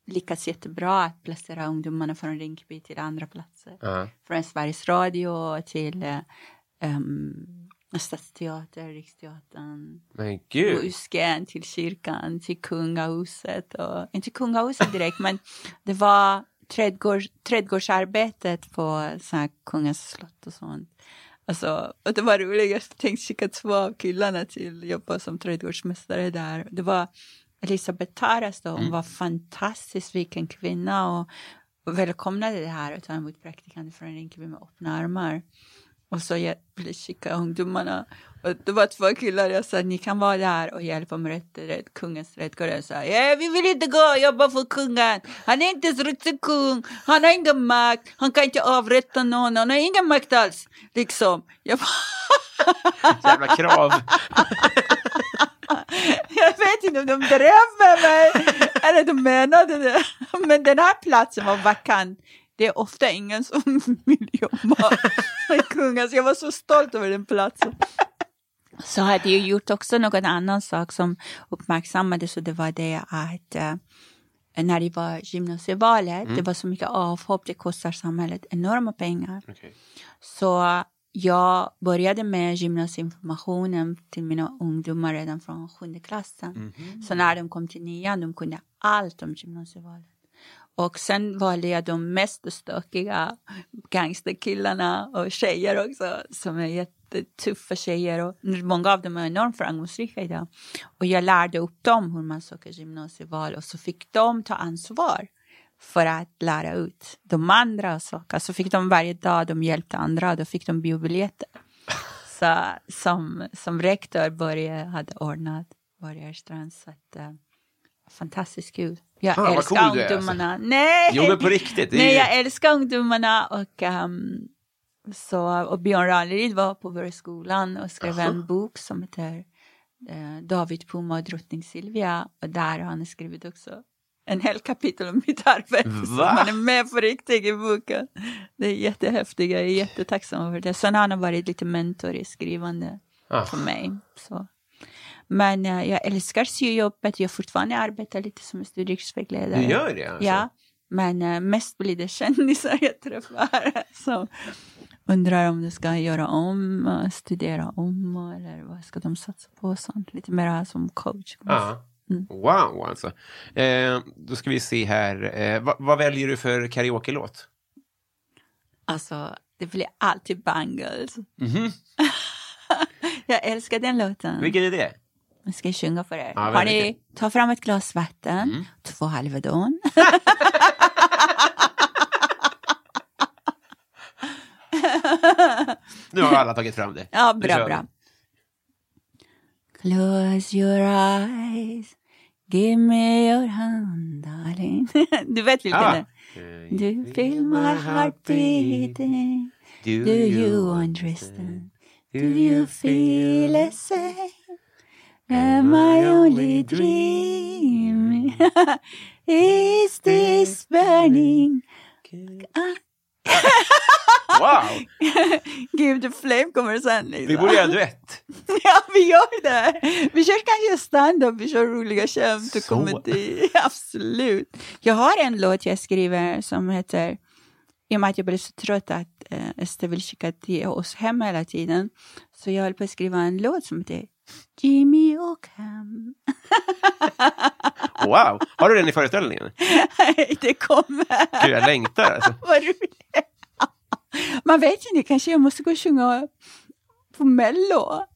lyckats jättebra att placera ungdomarna från Rinkeby till andra platser. Ja. Från Sveriges Radio till eh, um, Stadsteater, Riksteatern. Men gud. Usken till kyrkan, till kungahuset. Och, inte kungahuset direkt, men det var trädgårds, trädgårdsarbetet på så kungens slott och sånt. Alltså, och det var roligt, jag tänkte skicka två av killarna till jobba som trädgårdsmästare där. Det var Elisabeth Taras då, hon var fantastisk, vilken kvinna och, och välkomnade det här och ta emot praktikanter från Rinkeby med öppna armar. Och så jag ville skicka ungdomarna. Och det var två killar, jag sa ni kan vara där och hjälpa med rätt, rätt, kungens trädgård. Jag sa ja, vi vill inte gå och jobba för kungen. Han är inte riktig kung. Han har ingen makt. Han kan inte avrätta någon. Han har ingen makt alls. Liksom. Jag, bara, Jävla krav. jag vet inte om de drev med mig eller de menade det. Men den här platsen var vakant. Det är ofta ingen som vill jobba med kungen. Så jag var så stolt över den platsen. Så hade jag gjort också någon annan sak som uppmärksammades och det var det att eh, när det var gymnasievalet, det var så mycket avhopp, det kostar samhället enorma pengar. Okej. Så jag började med gymnasieinformationen till mina ungdomar redan från sjunde klassen. Så när de kom till nian, de kunde allt om gymnasievalet. Och sen valde jag de mest stökiga gangsterkillarna och tjejer också som är jättetuffa tjejer och många av dem är enormt framgångsrika idag. Och jag lärde upp dem hur man söker gymnasieval och så fick de ta ansvar för att lära ut de andra saker. Så fick de varje dag, de hjälpte andra och då fick de biobiljetter. Så som, som rektor Börje hade ordnat, Börje Strand, så att uh, fantastiskt kul. Jag Fan, älskar cool är, ungdomarna. Nej! Jo, men på riktigt. Är Nej, jag älskar ungdomarna och, um, så, och Björn Ranelid var på vår skolan och skrev en bok som heter eh, David Puma och drottning Silvia och där har han skrivit också en hel kapitel om mitt arbete. Va? man är med på riktigt i boken. Det är jättehäftigt, jag är jättetacksam över det. Sen har han varit lite mentor i skrivande Ah. för mig. Så. Men eh, jag älskar syjobbet, jag fortfarande arbetar lite som studievägledare. Du gör det? Alltså. Ja, men eh, mest blir det kändisar jag träffar som undrar om de ska göra om, studera om eller vad ska de satsa på sånt. Lite mer som coach. Mm. Wow, alltså. Eh, då ska vi se här. Eh, vad, vad väljer du för karaoke-låt? Alltså, det blir alltid bangles. Mhm. jag älskar den låten. Vilken är det? Nu ska jag sjunga för er. Ja, Har ni, ta fram ett glas vatten, Mm. två Alvedon. Nu har alla tagit fram det. Ja, bra, bra. Close your eyes, give me your hand darling. Du vet vilken Ah. det är? Du feel my heart beating. Do you understand? Do you feel the same? Am I only dreaming? Is this burning? Wow! Give the flame kommer sen. Liksom. Vi borde göra en duett. Ja, vi gör det. Vi kör kanske stand-up, vi kör roliga skämt och Så. komedi. Absolut. Jag har en låt jag skriver som heter, i och med att jag blev så trött att eh, Ester vill skicka till oss hem hela tiden, så jag höll på att skriva en låt som heter Jimmy och hem. Wow! Har du den i föreställningen? det kommer. Gud, jag längtar alltså. Vad roligt. Man vet inte, kanske jag måste gå och sjunga på Mello.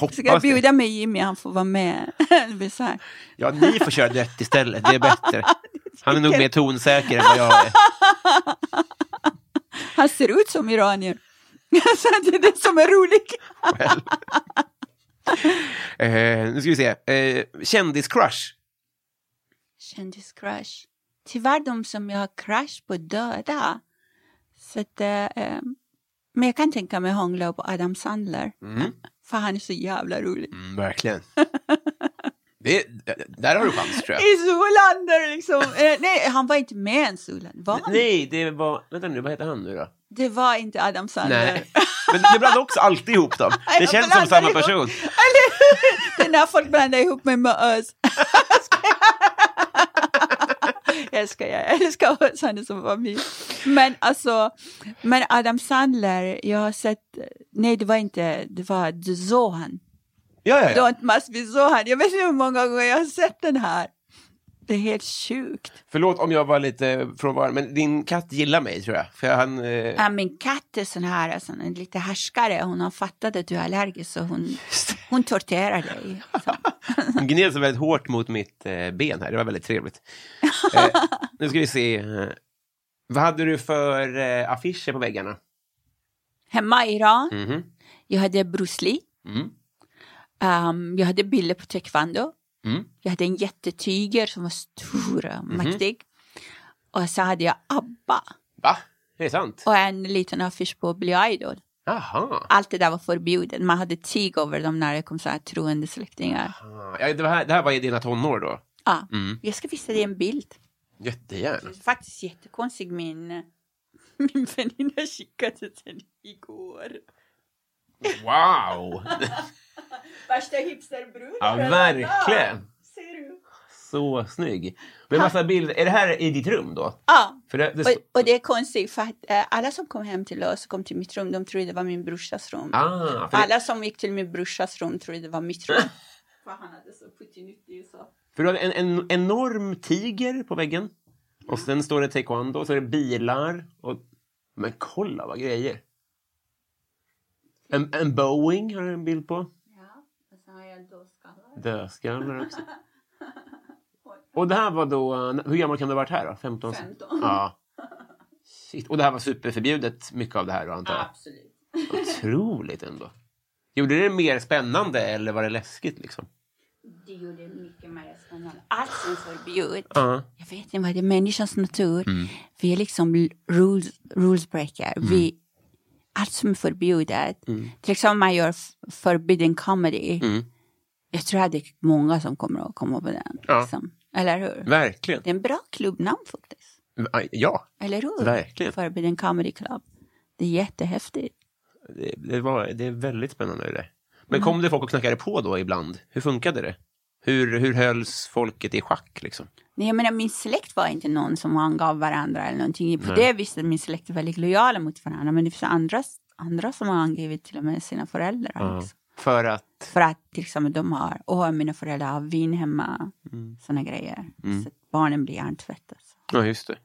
Jag Ska jag bjuda med Jimmy, han får vara med. Ja, ni får köra duett istället. Det är bättre. Han är nog mer tonsäker än vad jag är. Han ser ut som iranier. Så det är det som är roligt. eh, nu ska vi se. Eh, Kändiscrush. Kändiscrush. Tyvärr de som jag har crush på döda. Så att, eh, men jag kan tänka mig hångla på Adam Sandler. Mm. För han är så jävla rolig. Mm, verkligen. Det, där har du chans, tror jag. I Zoolander liksom. Eh, nej, han var inte med i. Var han? Nej, det var... Vänta nu, vad heter han nu då? Det var inte Adam Sandler. Nej. Men du blandar också alltid ihop dem. Det Jag känns som samma ihop. person. Det är när folk blandar ihop mig med Özz. Jag älskar jag älskar Özz, han är som familj. Men alltså, men Adam Sandler, jag har sett, nej det var inte, det var Zohan. Ja, ja, ja. Don't must be Zohan. Jag vet inte hur många gånger jag har sett den här. Det är helt sjukt. Förlåt om jag var lite frånvarande, men din katt gillar mig, tror jag. För han... Eh, Ja, min katt är sån här, alltså, en lite härskare. Hon har fattat att du är allergisk så hon, hon torterar dig. Hon gned sig väldigt hårt mot mitt eh, ben här. Det var väldigt trevligt. Eh, nu ska vi se. Vad hade du för eh, affischer på väggarna? Hemma i Iran, Mhm. jag hade Bruce Lee. Mm. Um, jag hade bilder på taekwondo. Mm. Jag hade en jättetyger som var stor och Mhm. mäktig. Och så hade jag ABBA Va? Det är sant? och en liten affisch på Billy Idol. Jaha. Allt det där var förbjudet. Man hade tyg över dem när det kom så här troende släktingar. Ja, det, här, det här var i dina tonår då? Ja, Mm. jag ska visa dig en bild. Jättegärna. Det är faktiskt jättekonstigt. Min, min väninna skickade den igår. Wow! Värsta hipsterbruden. Ja, verkligen. Ser du? Så snygg. Men massa bilder. Är det här i ditt rum då? Ja. För det, det Och, och det är konstigt för att eh, alla som kom hem till oss kom till mitt rum, de trodde det var min brorsas rum. ah, det, Alla som gick till min brorsas rum trodde det var mitt rum. för han hade så puttinuttig så. för du har en, en enorm tiger på väggen. Och sen står det taekwondo, och så är det bilar. Och, men kolla vad grejer. En, en Boeing har du en bild på. Ja, och så har jag dödskallar. Också. Och det här var då, hur gammal kan du ha varit här då? 15? 15. Ja. Shit. Och det här var superförbjudet, mycket av det här då antar jag? Absolut. Otroligt ändå. Gjorde det mer spännande eller var det läskigt liksom? Det gjorde mycket mer spännande. Allt som förbjudet. Ja. Jag vet inte vad det är, människans natur. Mm. Vi är liksom rules, rules breaker. Vi, allt som är förbjudet. Till exempel om man gör forbidden comedy. Mm. Jag tror att det är många som kommer att komma på den. Ja. Liksom. Eller hur? Verkligen. Det är en bra klubbnamn faktiskt. Ja, Eller hur? Verkligen. Forbidden comedy club. Det är jättehäftigt. det, det, var, det är väldigt spännande det där. Men kom det folk och knackade på då ibland? Hur funkade det? Hur, hur hölls folket i schack liksom? Nej, jag menar, min släkt var inte någon som angav varandra eller någonting. På det viset min släkt är väldigt lojala mot varandra. Men det finns andra, andra som har angivit till och med sina föräldrar. Ja. Liksom. För att... För att till exempel de har, åh mina föräldrar har vin hemma. Mm. Sådana grejer. Så att barnen blir hjärntvättade. Ja, just det.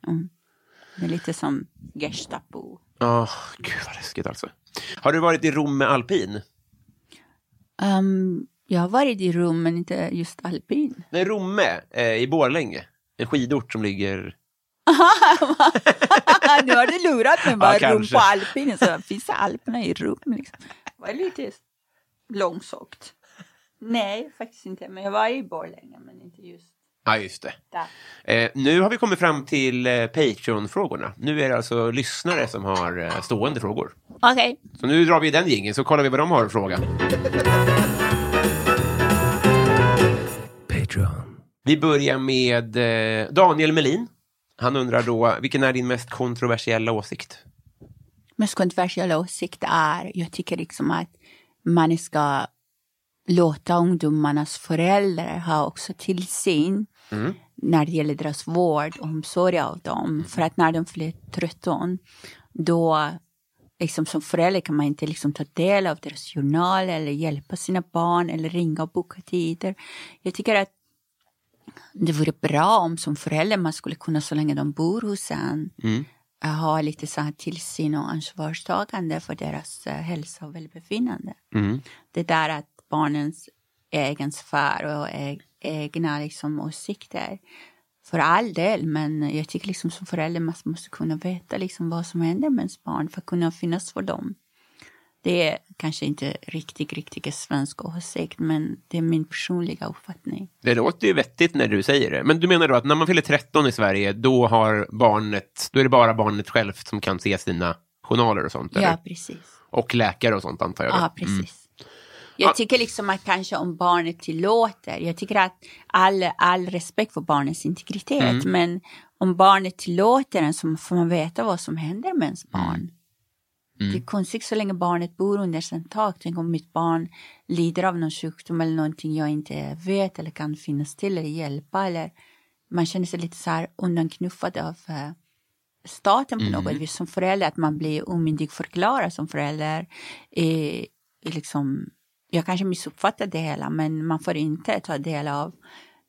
Det är lite som Gestapo. Ja, gud vad läskigt alltså. Har du varit i Rom med alpin? Um, jag har varit i rum men inte just alpin. Nej, Romme eh, i Borlänge. En skidort som ligger... nu har du lurat mig bara Ja, rum kanske. på alpin. Så finns det Alperna i rum liksom. Det var lite långsökt. Nej, faktiskt inte. Men jag var i Borlänge, men inte just Ja, just det. där. Eh, nu har vi kommit fram till eh, Patreon-frågorna. Nu är det alltså lyssnare som har eh, stående frågor. Okej. Så nu drar vi den gingen så kollar vi vad de har att fråga. Patreon. Vi börjar med eh, Daniel Melin. Han undrar då, vilken är din mest kontroversiella åsikt? Mest kontroversiella åsikt är, jag tycker liksom att man ska låta ungdomarnas föräldrar ha också tillsyn när det gäller deras vård och omsorg av dem. För att när de fyller 13, då liksom som förälder kan man inte liksom ta del av deras journal eller hjälpa sina barn eller ringa och boka tider. Jag tycker att det vore bra om som förälder man skulle kunna, så länge de bor hos en, ha lite så här tillsyn och ansvarstagande för deras eh, hälsa och välbefinnande. Det där att barnens egen sfär och eg- egna liksom, åsikter. För all del, men jag tycker liksom som förälder man måste kunna veta liksom vad som händer med ens barn för att kunna finnas för dem. Det är kanske inte riktigt, riktigt svensk åsikt, men det är min personliga uppfattning. Det låter ju vettigt när du säger det. Men du menar då att när man fyller 13 i Sverige, då har barnet, då är det bara barnet självt som kan se sina journaler och sånt? Ja, Eller? precis. Och läkare och sånt antar jag? då? Ja, precis. Jag tycker liksom att kanske om barnet tillåter, jag tycker att all, all respekt för barnets integritet, men om barnet tillåter en så får man veta vad som händer med ens barn. Det är konstigt så länge barnet bor under sin tak. Tänk om mitt barn lider av någon sjukdom eller någonting jag inte vet eller kan finnas till eller hjälpa. Eller man känner sig lite så här undanknuffad av eh, staten på något vis som förälder. Att man blir omyndigförklarad som förälder. I liksom, jag kanske missuppfattar det hela men man får inte ta del av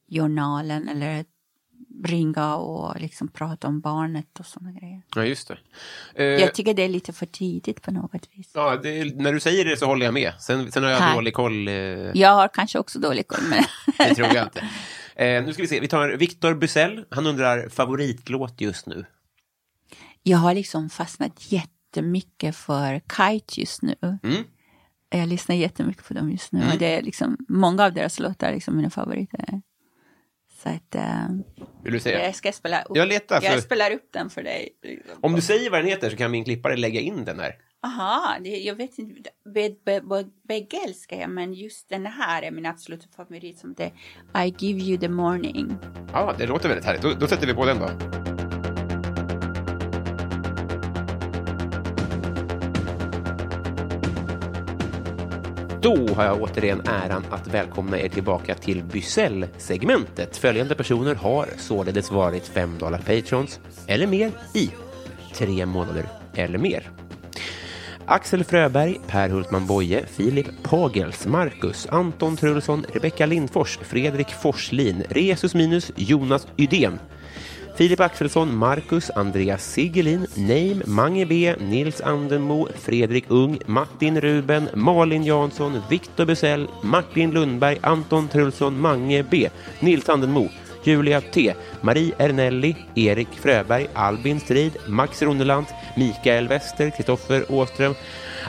journalen eller ringa och liksom prata om barnet och sådana grejer. Ja, just det. Eh, Jag tycker det är lite för tidigt på något vis. ja, det, när du säger det så håller jag med. Sen, sen har jag Tack. dålig koll. Eh, Jag har kanske också dålig koll men det tror jag inte. Eh, nu ska vi se, vi tar Victor Busell. Han undrar favoritlåt just nu. jag har liksom fastnat jättemycket för Kite just nu. Mm. Jag lyssnar jättemycket på dem just nu och det är liksom många av deras låtar är liksom mina favoriter. Så att eh, Vill du säga? jag ska spela upp. Jag letar för- jag spelar upp den för dig. Om du säger vad den heter så kan min klippare lägga in den här. Aha, det, jag vet inte. Be, be, be, bägge älskar jag, men just den här är min absoluta favorit som det I give you the morning. Ja, det låter väldigt härligt. Då, då sätter vi på den då. Då har jag återigen äran att välkomna er tillbaka till Bysell-segmentet. Följande personer har således varit 5 dollar patrons eller mer i tre månader eller mer. Axel Fröberg, Per Hultman Boye, Filip Pagels, Marcus, Anton Trulsson, Rebecka Lindfors, Fredrik Forslin, Resus Minus, Jonas Ydén, Filip Axelsson, Marcus, Andreas Sigelin, Neim, Mange B, Nils Andenmo, Fredrik Ung, Martin Ruben, Malin Jansson, Viktor Busell, Martin Lundberg, Anton Trulsson, Mange B, Nils Andenmo, Julia T, Marie Ernelli, Erik Fröberg, Albin Strid, Max Ronneland, Mikael Wester, Kristoffer Åström,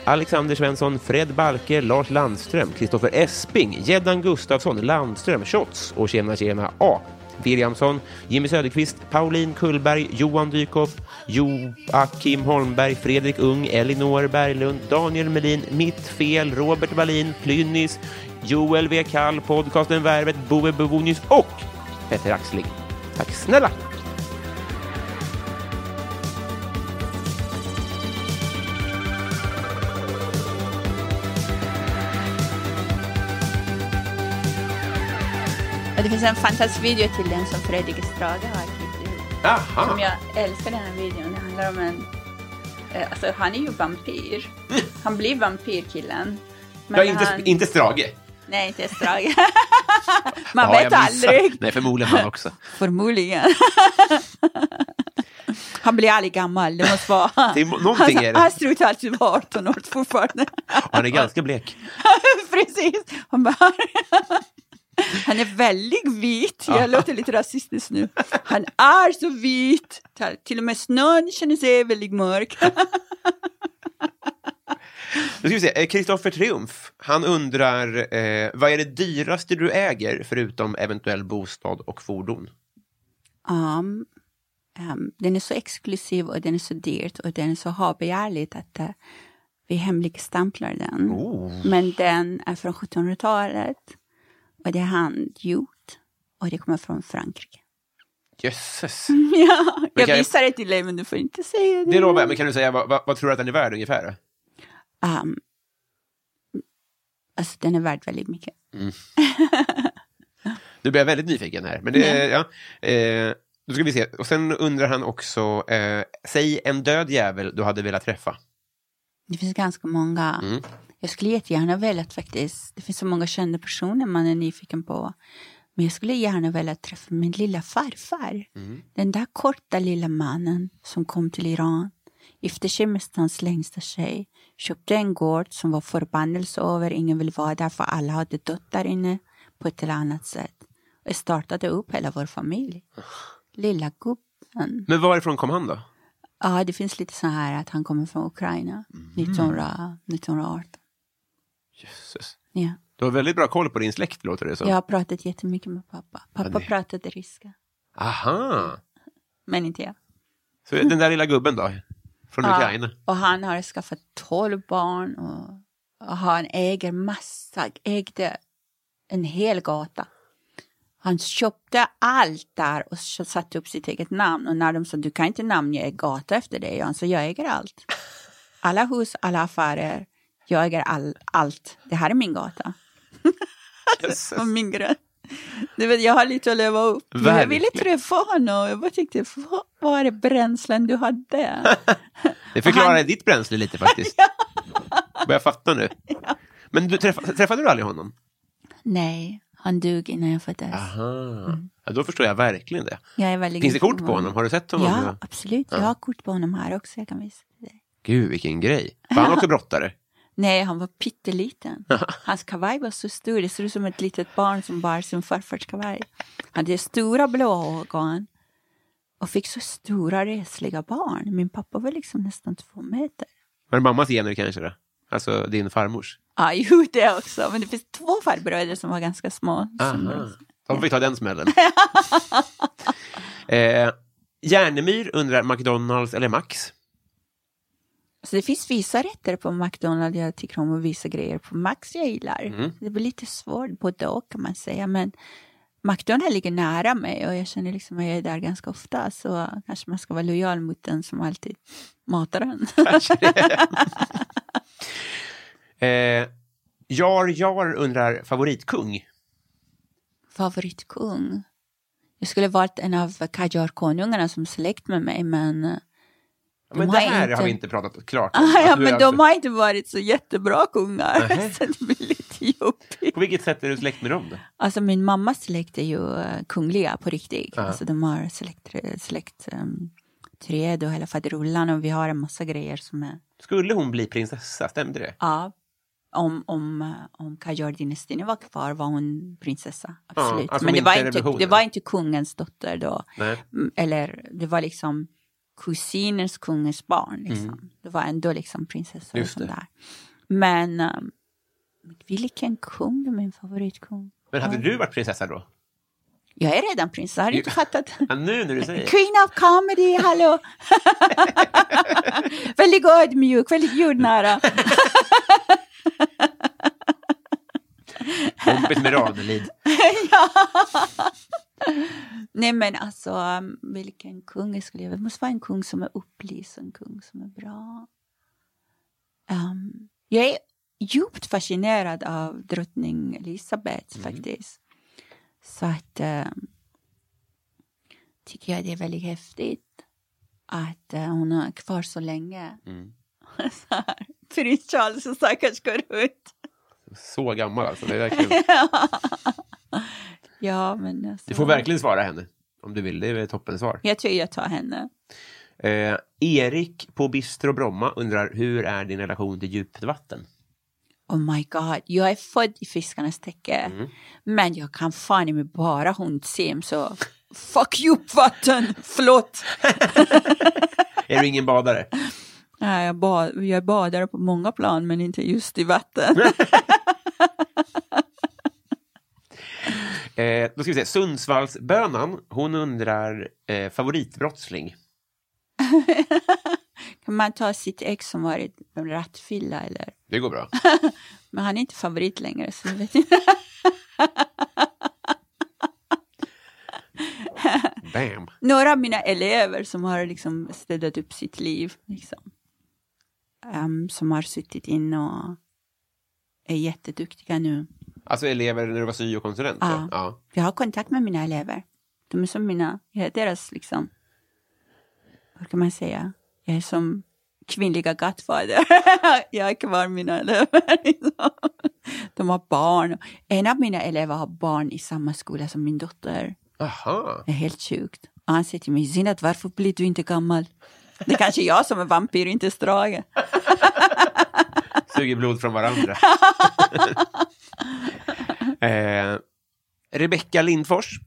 Alexander Svensson, Fred Balke, Lars Landström, Kristoffer Esping, Geddan Gustafsson, Landström, Shots och Tjena Tjena A. Williamson, Jimmy Söderqvist, Pauline Kullberg, Johan Dykhoff, Joakim Holmberg, Fredrik Ung, Elinor Berglund, Daniel Melin, Mitt Fel, Robert Wallin, Plynnis, Joel W. Kall, podcasten Värvet, Boe Bovonius och Petter Axling. Tack snälla! Finns en fantastisk video till den som Fredrik Estrada har klippt ihop. Aha. Som jag älskar den här videon. Det handlar om en... eh, Alltså han är ju vampyr. Han blir vampyrkillen. Men Ja, inte, han, inte Strage. Nej, inte Estrada. Man Ja, vet aldrig. Nej, förmodligen han också. Förmodligen. han blir aldrig gammal, det måste vara. Det är, någonting är Han, det. han ser ut att alltid vara 18 år fortfarande. Och Han är ganska blek. Precis. Han, bara, han är väldigt vit. Jag låter lite rasistisk nu. Han är så vit. Till och med snön känner sig väldigt mörk. Nu ska vi se. Kristoffer Triumf, han undrar eh, vad är det dyraste du äger förutom eventuell bostad och fordon? Um, um, den är så exklusiv och den är så dyrt och den är så habegärligt att uh, vi hemligstämplar den. Oh. Men den är från 1700-talet och det är handgjort och det kommer från Frankrike. Jösses. Ja, jag visar det till dig men du får inte säga det. Det lovar jag, men kan du säga vad, vad, vad tror du att den är värd ungefär? Um, alltså den är värd väldigt mycket. Du blir väldigt nyfiken här. Men det, ja. Eh, då ska vi se. Och sen undrar han också, eh, säg en död jävel du hade velat träffa. Det finns ganska många. Mm. Jag skulle jättegärna velat faktiskt, det finns så många kända personer man är nyfiken på. Men jag skulle gärna vilja träffa min lilla farfar. Den där korta lilla mannen som kom till Iran, gifte sig med stans längsta tjej, köpte en gård som var förbannelse över, ingen vill vara där för alla hade dött där inne på ett eller annat sätt. Och startade upp hela vår familj. Lilla gubben. Men varifrån kom han då? Ja, det finns lite så här att han kommer från Ukraina, 1900, 1918. Jösses. Ja. Du har väldigt bra koll på din släkt, låter det som. Jag har pratat jättemycket med pappa. Pappa Ja, det- pratade ryska, Aha! men inte jag. Så den där lilla gubben då? Från Ukraina? och han har skaffat 12 barn och, och han äger massa, ägde en hel gata. Han köpte allt där och satte upp sitt eget namn. Och när de sa du kan inte namnge gata efter dig, han sa jag äger allt. Alla hus, alla affärer, jag äger all, allt. Det här är min gata. Och min grön. Du vet, jag har lite att leva upp. Men Jag ville Verkligen. träffa honom. Jag bara tänkte, vad vad är det bränslen du hade? Det förklarar Han- ditt bränsle lite faktiskt. Börjar fatta nu. Men du, träff, träffade du aldrig honom? Nej, han dog innan jag föddes. Aha. Ja, då förstår jag verkligen det. Jag är Finns det kort på honom? Har du sett honom? Ja, absolut. Jag har kort på honom här också. Jag kan visa dig. Gud, vilken grej. Var han också brottare? Nej, han var pytteliten. Hans kavaj var så stor. Det ser ut som ett litet barn som bar sin farfars kavaj. Han hade stora blå ögon och fick så stora resliga barn. Min pappa var liksom nästan två meter. Var det mammas gener kanske? Då? Alltså din farmors? Ja, jo, det också. Men det finns två farbröder som var ganska små. De fick ta den smällen. eh, Järnemyr undrar McDonalds eller Max? Så det finns vissa rätter på McDonalds jag tycker om och vissa grejer på Max jag gillar. Mm. Det blir lite svårt både och kan man säga. Men McDonalds ligger nära mig och jag känner liksom att jag är där ganska ofta. Så kanske man ska vara lojal mot den som alltid matar en. Eh, Jar Jar undrar favoritkung? Favoritkung? Jag skulle valt en av Qajar-konungarna som släkt med mig men... Ja, men De det här inte- har vi inte pratat klart om. Ah, ja, men de alltså- har inte varit så jättebra kungar. Så det blir lite jobbigt. På vilket sätt är du släkt med dem? Då? Alltså min mammas släkt är ju eh, kungliga på riktigt. Ja. Alltså de har släkt, släkt um, och hela faderullan och vi har en massa grejer som är, Skulle hon bli prinsessa? Stämde det? ja, om, om, eh, om Qajar-dynastin var kvar var hon prinsessa, absolut. alltså Men det var, inte det var inte kungens dotter då, Nej. Mm, eller det var liksom kusinens kungens barn. Liksom. Det var ändå liksom prinsessa och Mm. Sånt där. Men um, vilken kung är min favoritkung? Men hade du varit prinsessa då? Jag är redan prinsessa, har du inte fattat? Ja, nu när du säger Queen of comedy, hallå! väldigt ödmjuk, väldigt jordnära. Kompis med Ranelid. Nej men alltså, vilken kung jag skulle jag Det måste vara en kung som är upplyst, en kung som är bra. Um, jag är djupt fascinerad av drottning Elisabeth faktiskt. Så att um, tycker jag det är väldigt häftigt att uh, hon är kvar så länge. Mm. så här, Prins Charles och stackars går ut. Så gammal alltså. Det är verkligen... Ja, men alltså, Du får verkligen svara henne. Om du vill. Det är toppen svar. Jag tror jag tar henne. Eh, Erik på Bistro Bromma undrar hur är din relation till djupt vatten? Oh my god, jag är född i fiskarnas täcke. Mm. Men jag kan fan i mig bara hundsim så fuck djupvatten, förlåt. Är du ingen badare? Ja, jag, bad, jag badar på många plan, men inte just i vatten. Eh, då ska vi se, Sundsvallsbönan, hon undrar eh, favoritbrottsling. kan man ta sitt ex som varit en rattfylla eller? Det går bra. Men han är inte favorit längre, så jag vet inte. Bam. Några av mina elever som har liksom städat upp sitt liv, liksom. Ehm, som har suttit in och är jätteduktiga nu. Alltså elever när du var syokonsulent? Ja. ja. Jag har kontakt med mina elever. De är som mina, jag är deras liksom, vad kan man säga, jag är som kvinnliga godfather. jag är kvar mina elever. Liksom. De har barn. En av mina elever har barn i samma skola som min dotter. Aha. Det är helt sjukt. Och han säger till mig, Zinat, varför blir du inte gammal? Det är kanske jag som är vampyr, inte Strage. Suger blod från varandra. eh, Rebecka Lindfors.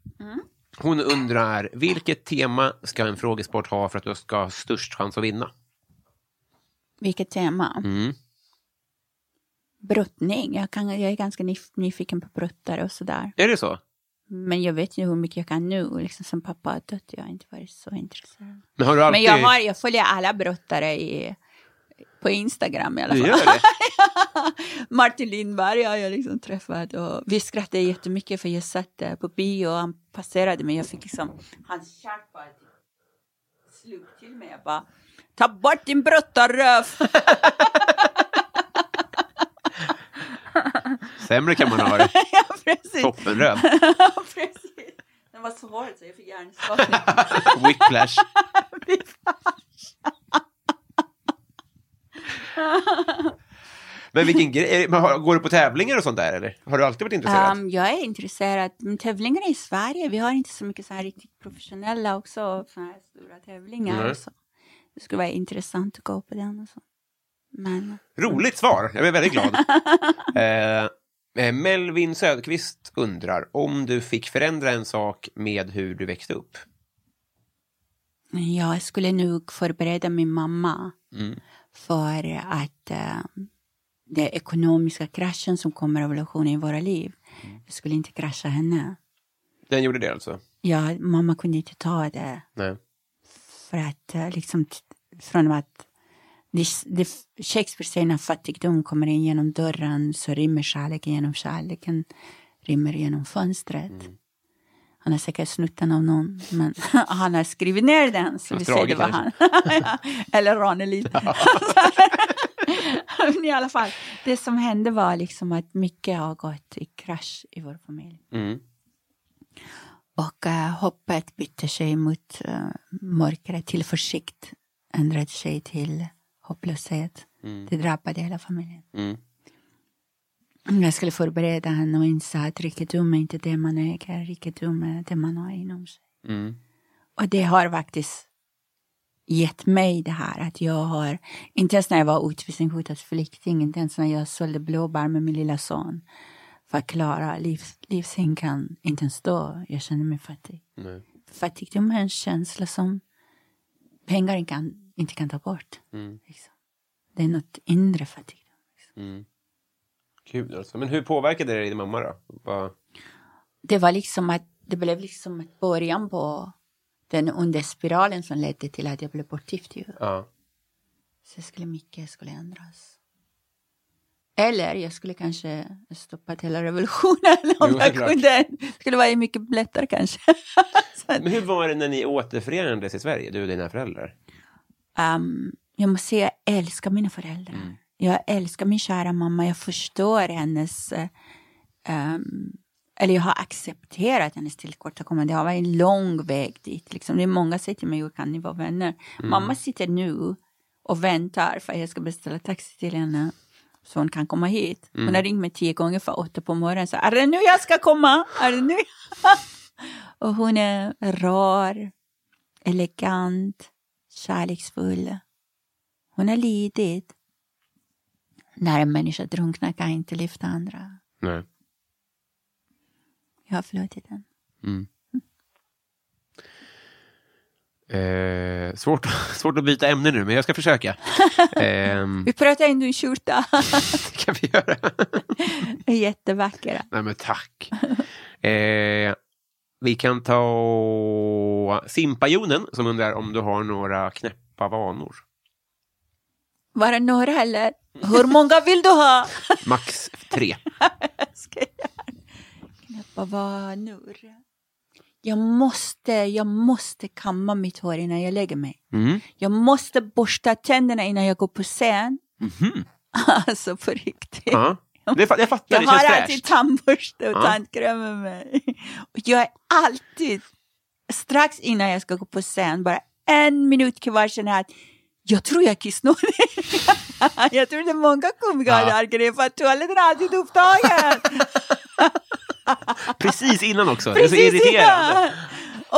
Hon undrar, vilket tema ska en frågesport ha för att du ska ha störst chans att vinna? Vilket tema? Mm. Brottning. Jag, kan, jag är ganska nyf- nyfiken på brottare och sådär. Är det så? Men jag vet ju hur mycket jag kan nu. Liksom, som pappa har dött, jag har inte varit så intresserad. Men har du alltid... Men jag, har, jag följer alla brottare i, på Instagram i alla Du fall. gör det? Martin Lindberg har jag liksom träffat och vi skrattade jättemycket för jag satt på bio och han passerade mig. Jag fick liksom, hans kärt bara slog till mig. Jag bara, ta bort din brottarröv! Sämre kan man ha det. ja, precis. Toppenröd. precis. Den var så hård så jag fick hjärnskakning. Whiplash. Men vilken grej, men går du på tävlingar och sånt där eller? Har du alltid varit intresserad? Um, jag är intresserad, men tävlingarna i Sverige, vi har inte så mycket så här riktigt professionella också, så här stora tävlingar. Och så. Det skulle vara intressant att gå på den och så. Men Roligt svar, jag är väldigt glad. eh, eh, Melvin Söderqvist undrar, om du fick förändra en sak med hur du växte upp? jag skulle nog förbereda min mamma Mm. För att uh, den ekonomiska kraschen som kommer av revolutionen i våra liv, Mm. skulle inte krascha henne. Den gjorde det alltså? Ja, mamma kunde inte ta det. Nej. För att eh, liksom från att det, det, Shakespeare säger när fattigdom kommer in genom dörren så rymmer kärleken genom kärleken, rymmer genom fönstret. Han har säkert snott den av någon, men han har skrivit ner den så vi säger det var han. Eller Ranelid. men i alla fall, det som hände var liksom att mycket har gått i krasch i vår familj. Mm. Och eh, hoppet bytte sig mot uh, mörkret, till försikt ändrade sig till hopplöshet. Det drabbade hela familjen. Mm. Jag skulle förbereda henne och inse att rikedom är inte det man äger, rikedom är det man har inom sig. Mm. Och det har faktiskt gett mig det här att jag har, inte ens när jag var utvisningshotad flykting, inte ens när jag sålde blåbär med min lilla son för att klara livs, livshinkan, inte ens då jag kände mig fattig. Nej. Fattigdom är en känsla som pengar inte kan, inte kan ta bort. Mm. Liksom. Det är något inre fattigdom. Mm. Kul alltså. Men hur påverkade det din mamma då? Vad- Det var liksom att det blev liksom ett början på den onda spiralen som ledde till att jag blev bortgift. Ju. Ja. Så skulle mycket skulle ändras. Eller jag skulle kanske stoppat hela revolutionen om Jo, jag kunde. Det skulle vara mycket lättare kanske. Men hur var det när ni återförenades i Sverige, du och dina föräldrar? um, jag måste säga, jag älskar mina föräldrar. Jag älskar min kära mamma. Jag förstår hennes... ehm, eller jag har accepterat hennes tillkortakommande. Det har varit en lång väg dit. Liksom. Det är många som säger till mig, "Hur kan ni vara vänner? Mamma sitter nu och väntar för att jag ska beställa taxi till henne. Så hon kan komma hit. Hon har ringt mig tio gånger för åtta på morgonen. Så, är det nu jag ska komma? Är det nu? och hon är rar, elegant, kärleksfull. Hon har lidit. När en människa drunknar kan inte lyfta andra. Nej. Jag har förlåtit den. Eh, svårt, svårt att byta ämne nu, men jag ska försöka. Ehm, Vi pratar ändå i skjorta. det kan vi göra. Jättevackra. Nej, men tack. Eh, vi kan ta Simpajonen som undrar om du har några knäppa vanor. Bara några eller? Hur många vill du ha? Max tre. Ska jag knäppa vanor? Jag måste, jag måste kamma mitt hår innan jag lägger mig. Mm. Jag måste borsta tänderna innan jag går på scen. Alltså på riktigt. Ja. Det, fa- jag fattar, Jag det känns har alltid tandborste och Ja. tandkräm med mig. Och jag är alltid, strax innan jag ska gå på scen, bara en minut kvar känner jag att jag tror jag är kissnödig. jag tror det är många komiker Ja. grejen för att toaletten är alltid upptagen. Precis innan också. det är så Precis irriterande. innan.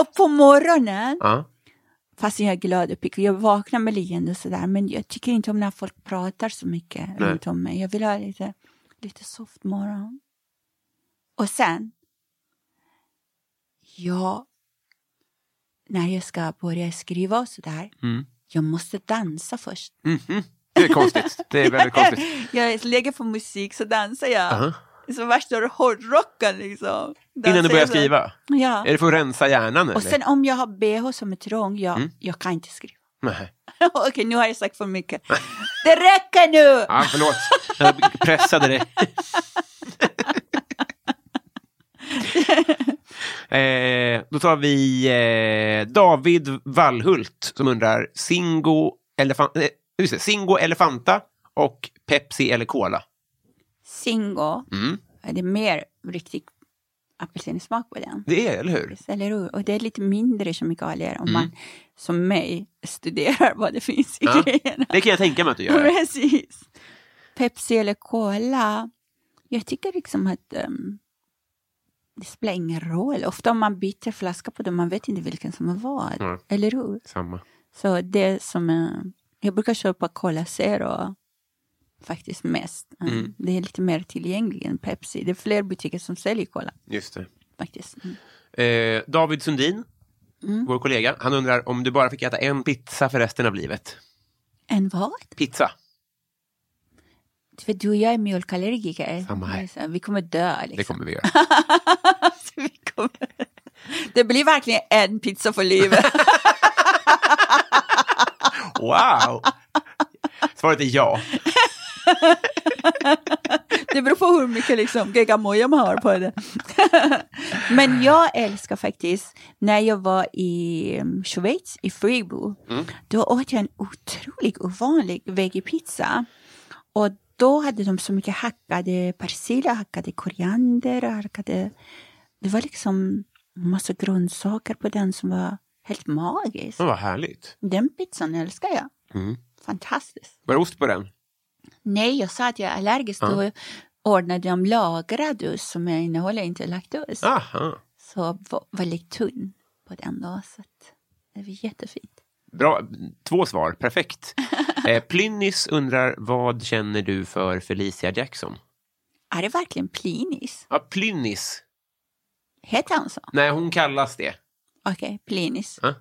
Och på morgonen, Ja. fast jag är glad och pigg, jag vaknar med leende och sådär, men jag tycker inte om när folk pratar så mycket Nej. runt om mig. Jag vill ha lite, lite soft morgon. Och sen, ja, när jag ska börja skriva och sådär, Mm. Jag måste dansa först. Mhm. Det är konstigt. Det är väldigt konstigt. jag lägger på musik så dansar jag. Aha. Så värsta hårdrocken liksom. Dansar Innan du börjar skriva? Ja. Är det för att rensa hjärnan? Och Eller? sen om jag har bh som är trång, jag, Mm. jag kan inte skriva. Nej. Okej, nu har jag sagt för mycket. Det räcker nu! Ja, förlåt. Jag pressade dig. Eh, då tar vi eh, David Wallhult som undrar Singo, elefant, eh, det, Singo Elefanta och Pepsi eller Cola. Singo, Mm. det är mer riktig apelsinsmak på den. Det är eller hur? Eller hur? Och det är lite mindre kemikalier om Mm. man som mig studerar vad det finns i Ja. grejerna. Det kan jag tänka mig att du gör. Precis. Pepsi eller Cola. Jag tycker liksom att ehm, det spelar ingen roll. Ofta om man byter flaska på dem, man vet inte vilken som är vad. Mm. Eller hur? Samma. Så det som är, jag brukar köpa Cola Zero faktiskt mest. Mm. Mm. Det är lite mer tillgängligt än Pepsi. Det är fler butiker som säljer Cola Just det. faktiskt. Mm. Eh, David Sundin, vår kollega, han undrar om du bara fick äta en pizza för resten av livet. En vad? Pizza. För du och jag är mjölkallergiker. Samma här. Så Vi kommer dö. Liksom. Det kommer vi göra. Vi kommer... Det blir verkligen en pizza för livet. Wow! Svaret är ja. Det beror på hur mycket liksom geggamoja man har på det. Men jag älskar faktiskt, när jag var i um, Schweiz, i Fribourg, då åt jag en otroligt ovanlig veggiepizza. Och då hade de så mycket hackade persilja, hackade koriander, hackade... Det var liksom massa grönsaker på den som var helt magisk. Oh, vad härligt. Den pizzan älskar jag. Mm. Fantastiskt. Var det ost på den? Nej, jag sa att jag är allergisk. Ja. Då ordnade de lagrad ost som innehåller inte laktos. Aha. Så var väldigt tunn på den då. Så det var jättefint. Bra. Två svar. Perfekt. Eh, Plynnis undrar vad känner du för Felicia Jackson? Är det verkligen Plinis? Ja, Plynnis. Heter han så? Nej, hon kallas det. Okej, Plinis. Ja.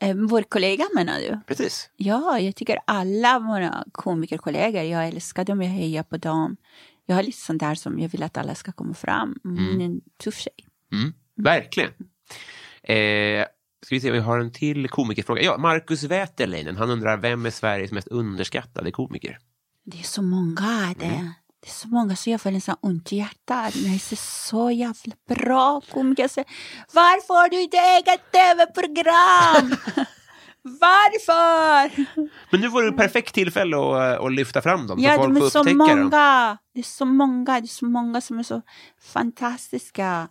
Eh, vår kollega menar du? Precis. Ja, jag tycker alla våra komikerkollegor, jag älskar dem, jag hejar på dem. Jag har lite sånt där som jag vill att alla ska komma fram. Hon är en tuff tjej. Mm. Verkligen. Eh, ska vi se, vi har en till komikerfråga. Ja, Marcus Wäterleinen, han undrar vem är Sveriges mest underskattade komiker? Det är så många det. Det är så många så jag får nästan ont i hjärtat. Men det är så jävla bra komiker. Så, Varför har du inte eget tv-program? Varför? Men nu får du perfekt tillfälle att, att lyfta fram dem, så Ja, folk de är så upptäcka dem. många. Det är så många. Det är så många som är så fantastiska.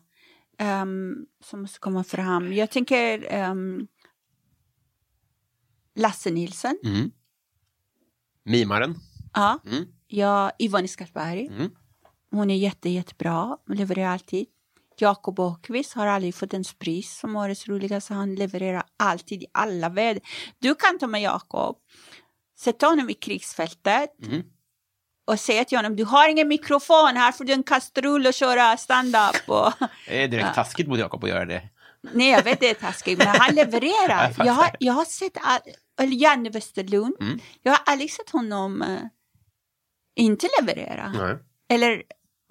Ehm, som måste komma fram. Jag tänker ehm, Lasse Nilsson. Mm. Mimaren. Ja. Mm. ja Yvonne Skarpberg. Mm. Hon är jätte, jättebra. Hon levererar alltid. Jakob Åkvist har aldrig fått en pris som årets roligaste. Han levererar alltid i alla väder. Du kan ta med Jakob, sätta honom i krigsfältet Mm. Och säga till honom, du har ingen mikrofon, här får du en kastrull och köra stand-up. Och... Det är direkt taskigt mot Jakob att göra det. Nej, jag vet det är taskigt, men han levererar. Jag har, jag har sett, all, Janne Westerlund, Mm. jag har aldrig sett honom eh, inte leverera. Nej. Eller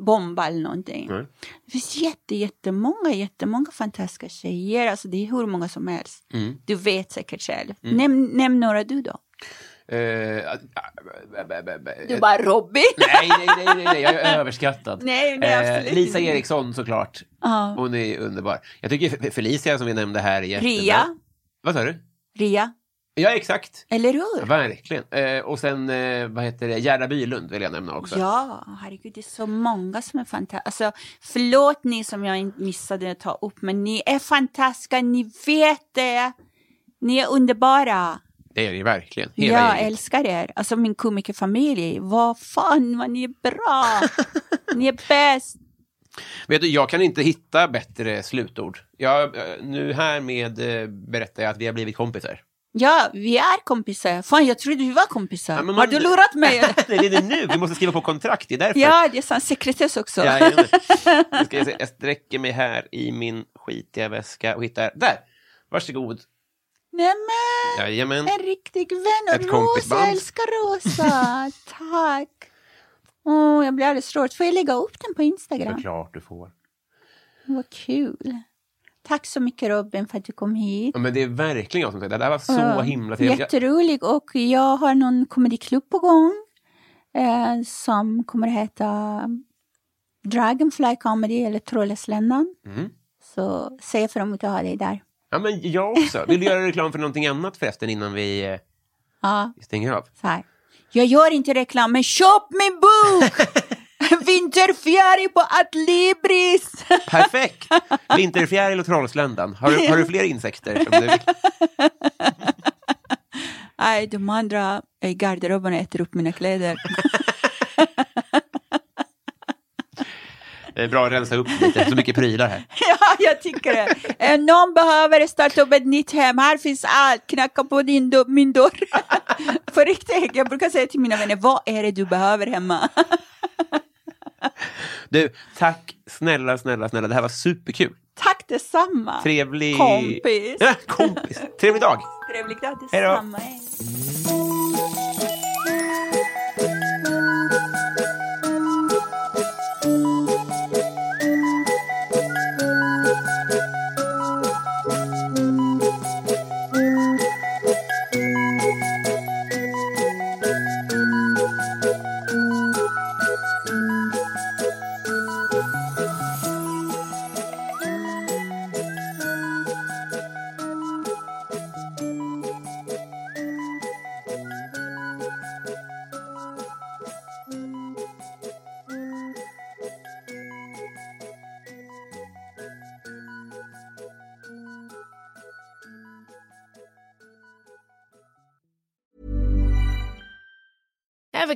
bomba eller någonting. Nej. Det finns jätte, jättemånga, jättemånga fantastiska tjejer. Alltså det är hur många som helst. Mm. Du vet säkert själv. Nämn, nämn några du då. Eh, Du bara Robin. Nej, nej, nej, nej, jag är överskattad. Nej, nej, Eh, Lisa. Eriksson såklart. Ja. Hon är underbar. Jag tycker Felicia som vi nämnde här är jättebra. Ria. Vad sa du? Ria. Ja, exakt. Eller hur? Verkligen. Eh, och sen, eh, vad heter det, Gerda Bylund vill jag nämna också. Ja, herregud, det är så många som är fantastiska. Alltså, förlåt ni som jag missade att ta upp, men ni är fantastiska, ni vet det. Ni är underbara. Det är det verkligen. Hela jag gänget. älskar er. Alltså min komikerfamilj, vad fan vad ni är bra. ni är bäst. Vet du, jag kan inte hitta bättre slutord. Jag, nu här med eh, berättar jag att vi har blivit kompisar. Ja, vi är kompisar. Fan, jag trodde vi var kompisar. Ja, men Har man- du lurat mig? Nej, det är nu. Vi måste skriva på kontrakt. Det är därför. ja, det är sant. Sekretess också. Ska jag, se. jag sträcker mig här i min skitiga väska och hittar... Där! Varsågod. Nämen, Jajamän. en riktig vän. Och Ett Rosa, kompisband. jag älskar Rosa. Tack. Åh, jag blir alldeles rörd. Får jag lägga upp den på Instagram? Såklart du får. Vad kul. Tack så mycket Robin för att du kom hit. Ja, men det är verkligen jag som säger det. Det här var så Ja, himla trevligt. Jag- Jätterolig och jag har någon komediklubb på gång eh, som kommer att heta Dragonfly Comedy eller Trollhättländan. Mm. Så jag fram emot att ha dig där. Ja, men jag också. Vill du göra reklam för någonting annat förresten innan vi eh, Ja, stänger av? så här. Jag gör inte reklam, men köp min bok! Vinterfjäril på Adlibris! Perfekt! Vinterfjäril och Trollsländan. Har du, har du fler insekter? Nej, de andra i garderoben äter upp mina kläder. Det är bra att rensa upp lite. Så mycket prylar här. Ja, jag tycker det. Eh, Någon behöver starta upp ett nytt hem. Här finns allt. Knacka på din do- min dörr. På riktigt. Jag brukar säga till mina vänner, vad är det du behöver hemma? Du, tack snälla, snälla, snälla. Det här var superkul. Tack detsamma. Trevlig... Kompis. Ja, kompis. Trevlig dag. Trevlig dag Hej då.